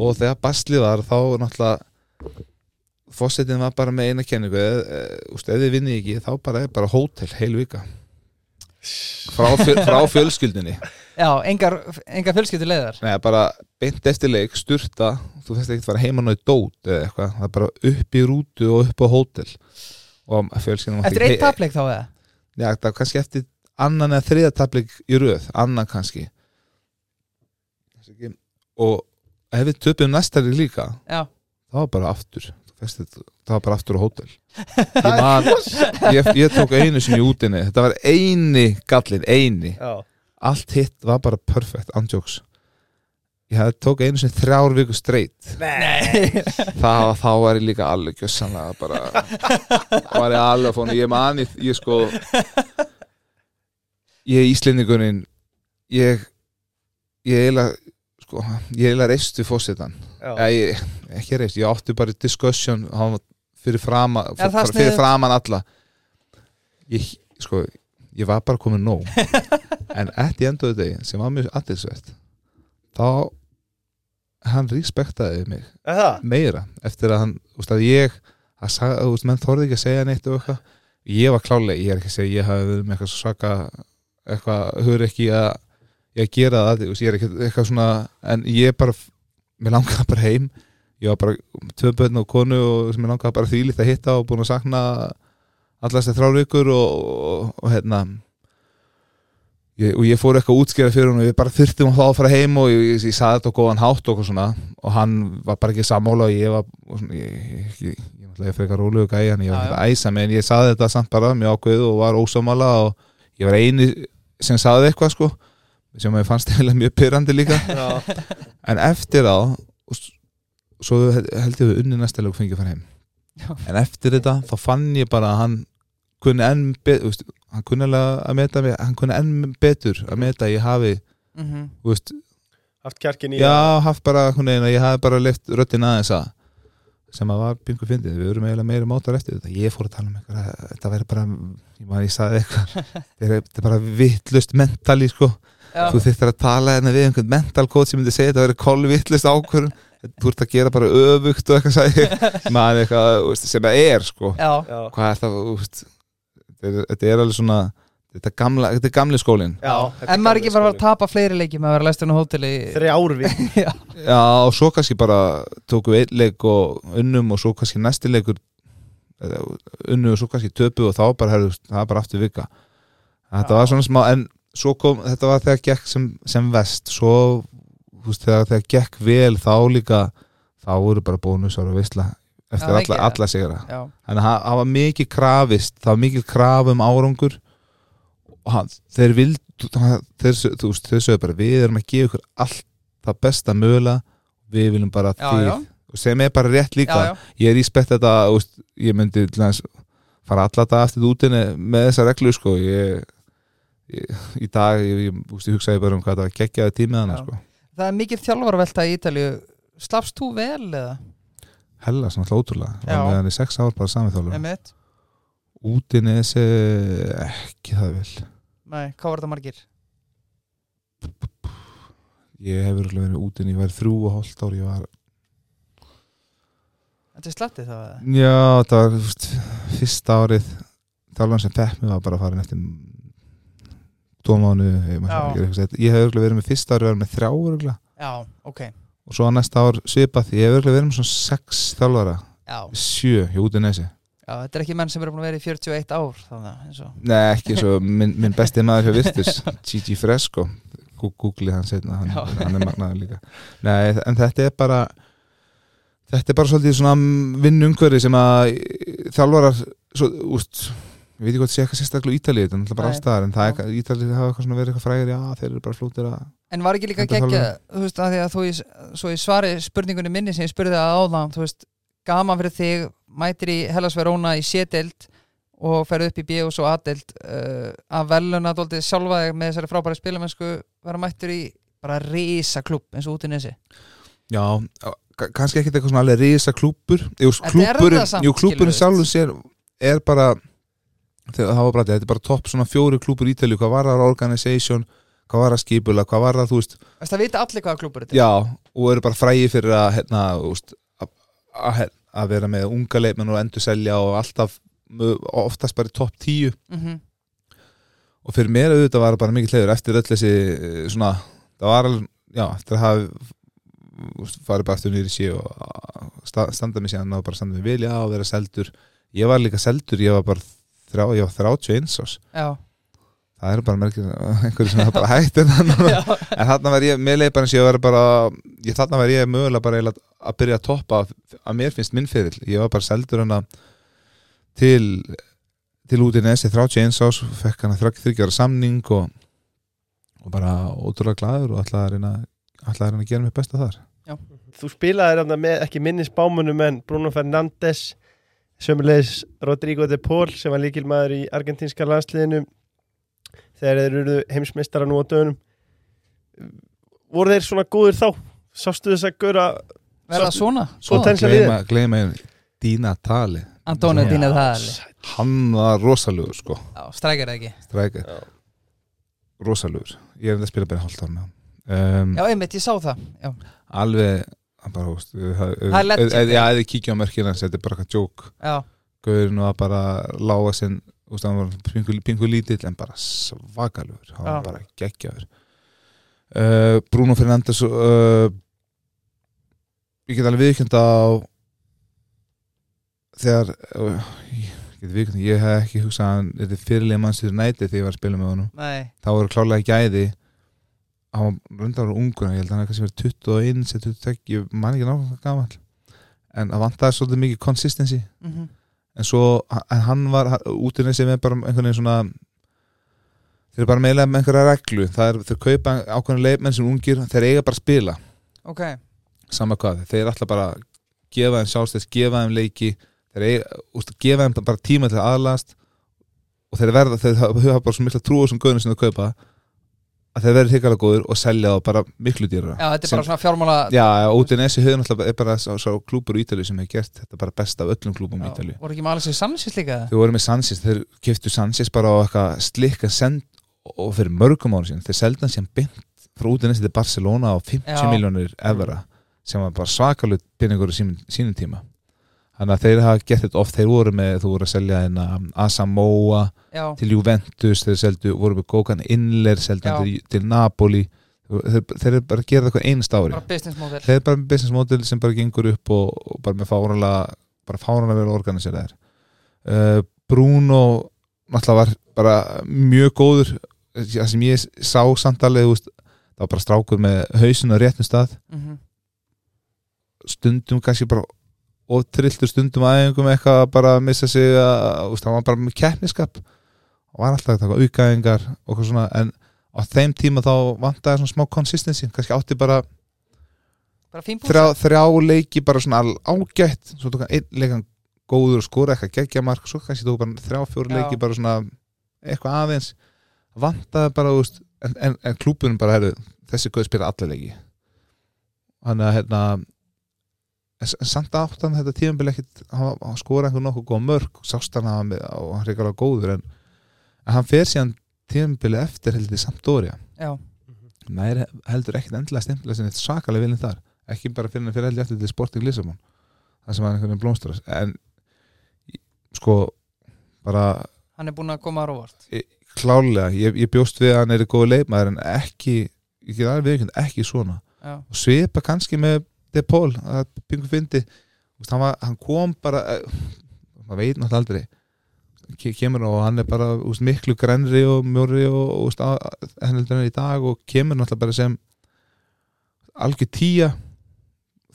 Og þegar bastlið var þá náttúrulega fósettin var bara með eina kenningu eð, eð, ef þið vinnið ekki þá bara er bara hótel heil vika frá, fjöl, frá fjölskyldinni Já, engar, engar fjölskyldu leiðar Nei, bara beint eftir leik, sturta þú þess ekki að fara heima náðu dót eða eitthvað, það er bara upp í rútu og upp á hótel. Og fjölskyldin mátti Eftir eitt ekki- tapleik þá eða? Já, það var kannski eftir annan eða þriða tapleik í röð, annan kannski. Ekki. og ef við töpum næstari líka Já, var bara aftur Þetta, það var bara aftur á hótel. Ég, man, ég, ég tók einu sem í útinni þetta var eini gallin, eini. Já, allt hitt var bara perfect, andjóks. Ég hafði tók einu sem þrjár viku það, þá var ég líka alveg gjössanlega bara var ég alveg fónu, ég mani ég sko ég er íslendingurinn ég ég eiginlega sko, ég eiginlega reist við ég, ekki reist, ég átti bara var fyrir framan Er það fyrir sniðugt? framan alla. Ég, sko, ég var bara komin nóg. (laughs) En eftir endaðu degi sem var mjög aðtilsvert þá hann respektaði mig Er það? meira eftir að hann, úst, að ég að sagði, úst, menn þorði ekki að segja neitt og eitthvað, ég var klálega, ég er ekki að segja ég hafi verið með eitthvað svaka eitthvað, höfður ekki að ég að gera það, ég er ekki eitthvað svona en ég bara, mér langaði bara heim. Ég var bara tvö börn og konu og sem ég langaði bara þvílíkt að hitta og búin að sakna allar þessi þrjár vikur og, og, og hérna ég, og ég fór eitthvað að útskýra fyrir hún og við bara þurftum að fá að fara heim og ég, ég, ég saði þetta á góðan hátt og, svona, og hann var bara ekki sammála og ég var og svona, ég, ég, ég, ég fyrir eitthvað rólegu gæi hann ég var að æsa en ég saði þetta samt bara mjög ákveð og var ósámála og ég var eini sem saði eitthvað sko sem ég fannst eiginlega mjög pyrrandi líka. (laughs) Já, en eftir á svo held ég við unni næsta lög fengið að fara heim. Já. en eftir þetta þá fann ég bara að hann kunni enn betur hann kunni alveg að meta mig hann kunni enn betur að meta að ég hafi Mhm. þú veist, haft kjarkin í já, haft bara eina, ég hafi bara leift röddin aðeins að sem að var byngu fyndið, við erum eiginlega meira mátar eftir þetta, ég fór að tala um eitthvað þetta verður bara, ég man ég saði eitthvað. (laughs) Þetta er- bara vittlust mentali sko. Þú þyrftir að tala hérna við einhvern mental coach sem myndi segja þetta verður kolvittlust ákvörðun, þú ert að gera bara öfugt og eitthvað (laughs) man eitthvað, sem það er sko. Já. Já, hvað er það, þú veist þetta er, alveg svona þetta er, gamla, þetta er gamli skólin já En maður ekki bara að tapa fleiri leikjum að vera læsturinn á hóteli? Þrjár (laughs) vik Já, Já, og svo kannski bara tóku einn leik og unnum og svo kannski næsti leikur eða unnu og svo kannski töpu og þá bara herðu, það er bara aftur vika. Þetta Já. var svona smá, en svo kom þetta var þegar gekk sem, sem vest svo, þú veist, þegar, þegar gekk vel þá líka, þá voru bara bónusar og veistla eftir alla, alla sigra. Þannig að það- var mikið krafist það var mikið kraf um árangur. Og hann, þeir vild þeir, þú veist, þeir sögðu bara við erum að gefa ykkur allt það besta mögulega við viljum bara og sem er bara rétt líka. Já, já. ég er íspett þetta þú veist, ég myndi fara alla dag eftir útinni með þessa reglu sko. ég, ég, í dag ég, ég, ég hugsaði bara um hvað það geggjaði tímið hana Já. sko. Það er mikið þjálfarvelta í Ítalju Slapst þú vel eða? hella svona ótrúlega og meðan í sex ár bara þjálfur Emmett? útinni þessi ekki það vel Nei, hvað var þetta margir? ég hefur örugglega verið útinni, ég var þrjú og hálft ár ég var Þetta er slattið það? Já, það var fyrsta árið þjálfan sem fekk mig var bara farin eftir tómánu ég, hef verið með fyrsta árið verið með þrjá Já, ok. Og svo að næsta ár svipað ég hef verið með svona sex þjálfara. Já, sjö hjá út í nesi já þetta er ekki menn sem eru búin að vera í 41 ár þannig að eins og Nei, ekki svo, minn, minn besti maður hjá Virtus (laughs) Gigi Fresco. Googlið hann setna, hann, hann er magnaður líka. Nei, en þetta er bara þetta er bara svolítið svona vinnumhverfi sem að þjálfarar svo, úst, ég veit ekki hvað það sé eitthvað sérstaklega Ítalið, þetta er náttúrulega bara Nei. alls staðar en það er, Ítalið hafa eitthvað svona verið eitthvað frægir já, þeir eru bara flútir að En var ekki líka geggja, þú veist, að því að þú í, svo í svari spurningunni minni sem ég spurði það áðan, þú veist, gaman fyrir þig, mætir í Hellas Verona í C-deild og ferð upp í B og svo A-deild uh, að veluna dóltið sjálfa með þessari frábæri spilamennsku vera mættur í bara risa klubb eins og út í nesi. Já, ka- kannski ekkert eitthvað svona alveg risa klúpur Jú, skilurðu. sjálfur sér er bara það var bara þetta er bara topp svona fjóri klúpur í Ítalíu. Hvað var það? Organization, hvað var það? Skipula hvað var það, þú veist, það vita allir hvaða klubbur þetta er. já og eru bara frægi fyrir að hérna, að, vera með unga leikmenn og endur selja og alltaf oftast bara topp tíu. Mm og fyrir mér auðvitað var það bara mikið hliður eftir öll þessi svona, það var alveg já, eftir að hafa farið bara aftur nýri sí og sta, standa mig síðan og bara standa mig vel já og vera seldur, ég var líka seldur ég var bara ég var 31 ás Já, það eru bara merkir (laughs) einhverju sem það bara hægt en (laughs) já, þarna var ég, mér leið bara eins og ég var bara ég, þarna var ég mögulega bara að byrja að toppa að mér finnst minn fyrir ég var bara seldur hana til til út í nesi 31 ás fekk hana þryggjara samning og, og bara ótrúlega glæður og ætlaði að reyna ætlaði að reyna að gera mér besta þar. Þú spilaði þarna með ekki minni spámunum en Bruno Fernandes sömulegis Rodrigo de Paul sem var líkilmaður í argentínska landsliðinu þegar þeir eru heimsmeistara nú á dögunum. Voru þeir svona góðir þá? Sástu þess að góra verða svona, gleyma einu Dína Tali. Antonio. Dínað það hann var rosalugur sko. Það ekki. Strækja, Já. rosalugur ég er að spila bara hálft ár með hann. Um, Já, einmitt, ég sá það. Já, alveg bara, húst, Það er legend, eða eða kíkja á mörkina þetta er bara eitthvað jók já, Gauðurinn var bara lága sinn hann var pingu, pingu lítill en bara svakalur hann var bara geggjaður. Uh, Bruno Fernandes uh, ég get alveg viðkjönd á þegar uh, ég ég hef ekki hugsað að þetta er fyrirlega mannsýður næti þegar ég var að spila með honum. Nei, þá voru klárlega gæði hann var rundar ungur ég held að hann er kannski verið 21 eða 22, ég man ekki náttúrulega gamall. En það vantaði svolítið mikið consistency. Mhm. En svo hann var út í þessi með bara einhvern veginn svona þeir eru bara meðlega með einhverja reglu. Það er þeir kaupa ákveðin leifmenn sem ungir þeir eiga bara að spila. Ok, sama hvað, þeir er alltaf bara að gefa þeim sjálfstæðs, gefa þeim leiki þeir eiga, úst, gefa þeim bara tíma til að aðlast og þeir verða þeir hafa bara svo mikla trú á þessum gauðinu sem þeir kaupa að þeir verður hikalega góður og selja þá bara miklu dýra já, þetta er bara svona fjármála Já, Nessi höfum alltaf er bara sá, sá klúpur í Ítalíu sem hefur gert þetta bara best af öllum klúpum í Ítalíu. voru ekki með Alexis Sanchez líka Þau voru með Sanchez, þeir keftu Sanchez bara á eitthvað slikka send og fyrir mörgum ára síðan, þeir seldi hann sem beint frá Nessi til Barcelona á 50 Já. miljónir evra sem var bara svakalut pinningur í sínum tíma Þannig að þeir hafa gert þetta oft, þeir voru með, þú voru að selja hérna Asamoah Já, til Juventus, þeir seldu, voru með Gókan Inler, seldu til, til Napoli. Þeir, þeir eru bara að gera eitthvað einst ári. Þeir eru bara með business model sem bara gengur upp og, og bara með fáranlega bara fáranlega vel organiseraðir uh, Bruno náttúrulega var bara mjög góður. Það sem ég sá samtalið það var bara strákur með hausin á réttum stað. Mhm. stundum kannski bara og trilltur stundum aðeingum eitthvað að bara missa sig að, hann var bara með keppniskap og var alltaf að taka aukaðingar og eitthvað svona en á þeim tíma þá vantaði svona smá consistency kannski átti bara Bara þrjá, þrjá leiki bara svona ágætt svo tók hann einn leikan góður og skora eitthvað geggja mark svo kannski tók bara þrjá, fjóru leiki bara svona eitthvað aðeins. Vantaði bara, veist en, en, en klúbunum bara, herru, þessi guð spila allir leiki. Þannig að hérna en samt áttan þetta tíðanbili ekkit hann skora einhver nokkuð góð mörg og sást hann og hann reykala góður en, en hann fer síðan tíðanbili eftir heldur samt Dória Já, nær heldur ekkit endilega stimpla sinni svakalega vilin þar. Ekki bara fyrir hann fyrir heldur eftir til Sporting Lissabon það sem var einhvern veginn blómstrar. En sko bara hann er búin að koma á róvart klálega, ég, ég bjóst við að hann er góð leikmaður en ekki viðkjönd, ekki svona. Já, og svipa kannski með De Paul að pingu fyndi. Hann, var, hann kom bara eh, maður veit náttúrulega aldrei. Ke- kemur og hann er bara úst, miklu grænri og mjóri og hann í dag og kemur náttúrulega bara sem algjör tíja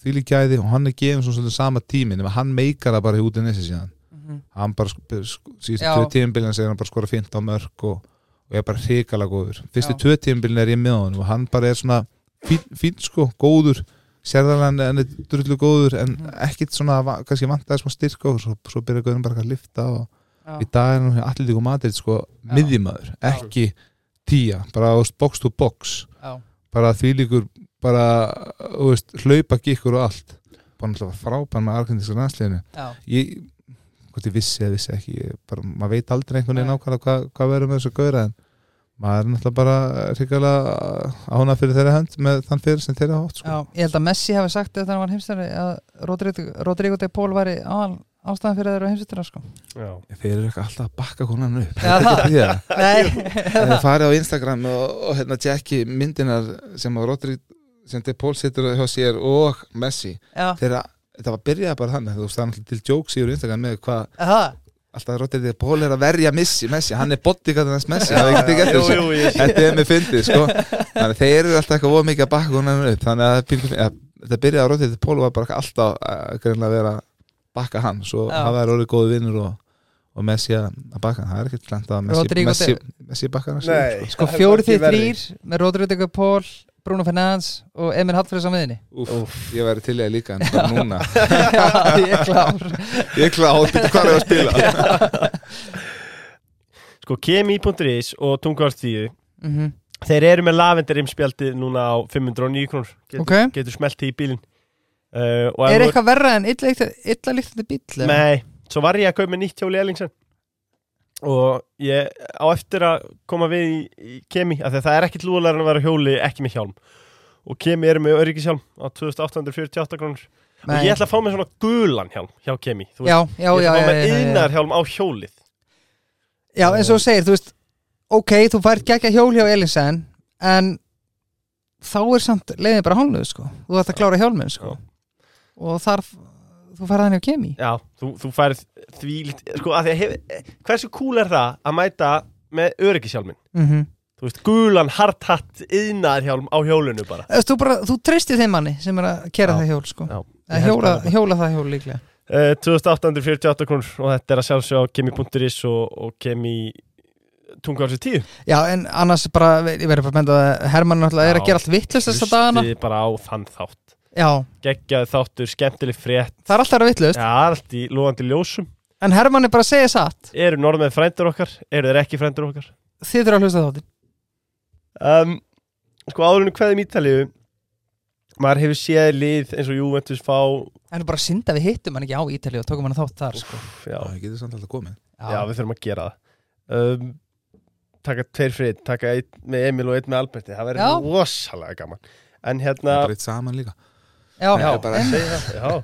þvíli gæði og hann er gefin svona sama tímin en hann meikar það bara út í nessi síðan. Mhm. hann bara sk- sk- síðustu tvö tímbilin segir hann bara skora fint á mörg og, og er bara hrikalega góður. Fyrstu tvö tímbilin er ég með honum og hann bara er svona fín, fín sko, góður sérðarlega hann er drullu góður en Mhm. ekkit svona, kannski vantaði smá styrk og svo, svo byrja góðum bara að lifta og Já. í dag er hann allir líka matur sko, Já. miðjumæður, ekki tíja, bara box to box Já, bara því líkur bara, þú veist, hlaupa gikkur og allt bara náttúrulega frábæn með arkendinska landsliðinu já, ég, hvort ég vissi eða vissi ekki ég, bara, maður veit aldrei einhvern veginn Nei. nákvæmlega hvað, hvað verður með þessu gauðra en maður er náttúrulega bara ríkala ána fyrir þeirra hönd með þann fyrir sem þeirra hótt sko. já Ég held að Messi hafi sagt þegar hann var heimstæri að Rodrigo, Rodrigo de Paul væri ástæðan fyrir þeirra heimstæra sko. Já. þeir eru ekki alltaf að bakka konan upp. Já, Það er ekki því að (laughs) þeir farið á Instagram og, og hérna Jackie myndinar sem að Rodri sem De Paul situr hjá sér og Messi þeirra, þetta var byrjað bara þannig þú veist það er náttúrulega til jokes í úr Instagram með hvað það alltaf Rodri De Paul er að verja Messi, Messi hann er bodyguardinn hans Messi, það er ekki ekki eftir ég- þetta er með fyndið sko. Þannig að þeir eru alltaf eitthvað voð mikið að bakka konan upp. Þannig að þetta byrjaði að Rodri De Paul var bara alltaf að vera að bakka hann. Svo hafa þær orðið góði vinnur og, og Messi að bakka hann, það er ekkert slæmt að Messi, Messi, Messi bakkar hann Sko. Það er fjóri ekki því þrýr með Rodrigo de Paul Bruno Fernandes og Emil Hallfriðs á miðinni Úf, ég væri til að líka en bara núna. (laughs) Já, ég er klár. Ég er klár, hvað er að spila? (laughs) Sko kemi.is og tungarstíðu Mhm. Þeir eru með lavendir imspjaldi núna á 509 krónur. Getur, Ok. getur smelt í bílinn. Uh, Er eitthvað verra en illa, líktandi bíl? eða? Nei, svo var ég að kaupa með nýtt hjóli Ellingsen og ég á eftir að koma við í, í kemi af því að það er ekkit lúðlega en að vera á hjóli ekki með hjálm. Og kemi eru með öryggishjálm á 2848 krónur. Og ég ætla að fá með svona gulan hjálm hjá kemi Þú Já, veist, já, ég já, ætla að já, fá já, já. yðnar hjálm á hjólið. Já, eins og þú segir, þú veist Ok, þú fært geggja hjól hjá Elinsen En þá er samt leiðin bara hálnuð, sko. Þú ætti að klára hjálminn, sko. Og þar þú færði hann hjá kemi? Já, þú, þú færð því sko, að að hef, hversu cool er það að mæta með öryggisjálmin mm þú veist, gulan hardhatt yðnaðarhjálm á hjólinu bara. Þú, bara, þú treystir þeim manni sem er að kera Já. það hjól sko. Já, hjóla, bara. hjóla það hjól líklega. Uh, 2848 krónur og þetta er að sjálfsög á kemi.is og, og kemi tungársi 10 Já, en annars bara, ég verður bara að benda að Hermann náttúrulega er að gera allt vittlust þessa dagana. Hlustið bara á þann þátt Já, geggjaði þáttur, skemmtileg frétt. Það er alltaf að vittlust Já, allt í lóðandi ljósum. En Hermann er bara að segja satt. Eru norðmenn frændur okkar? Eru þeir ekki frændur okkar? Þið þurfa að hlusta þáttin Um, sko áðurinn hverðum Ítalíu maður hefur séð lið eins og Juventus fá En bara synda við hittum hann ekki á Ítali og tókum hann þátt þar sko. já, það getur samt alltaf komið. Já, við þurfum að gera það. Um, taka tveir frið, taka einn með Emil og einn með Alberti, það verður rosalega gaman. En hérna það er eitt saman líka já, já, er bara- en, segja það, já.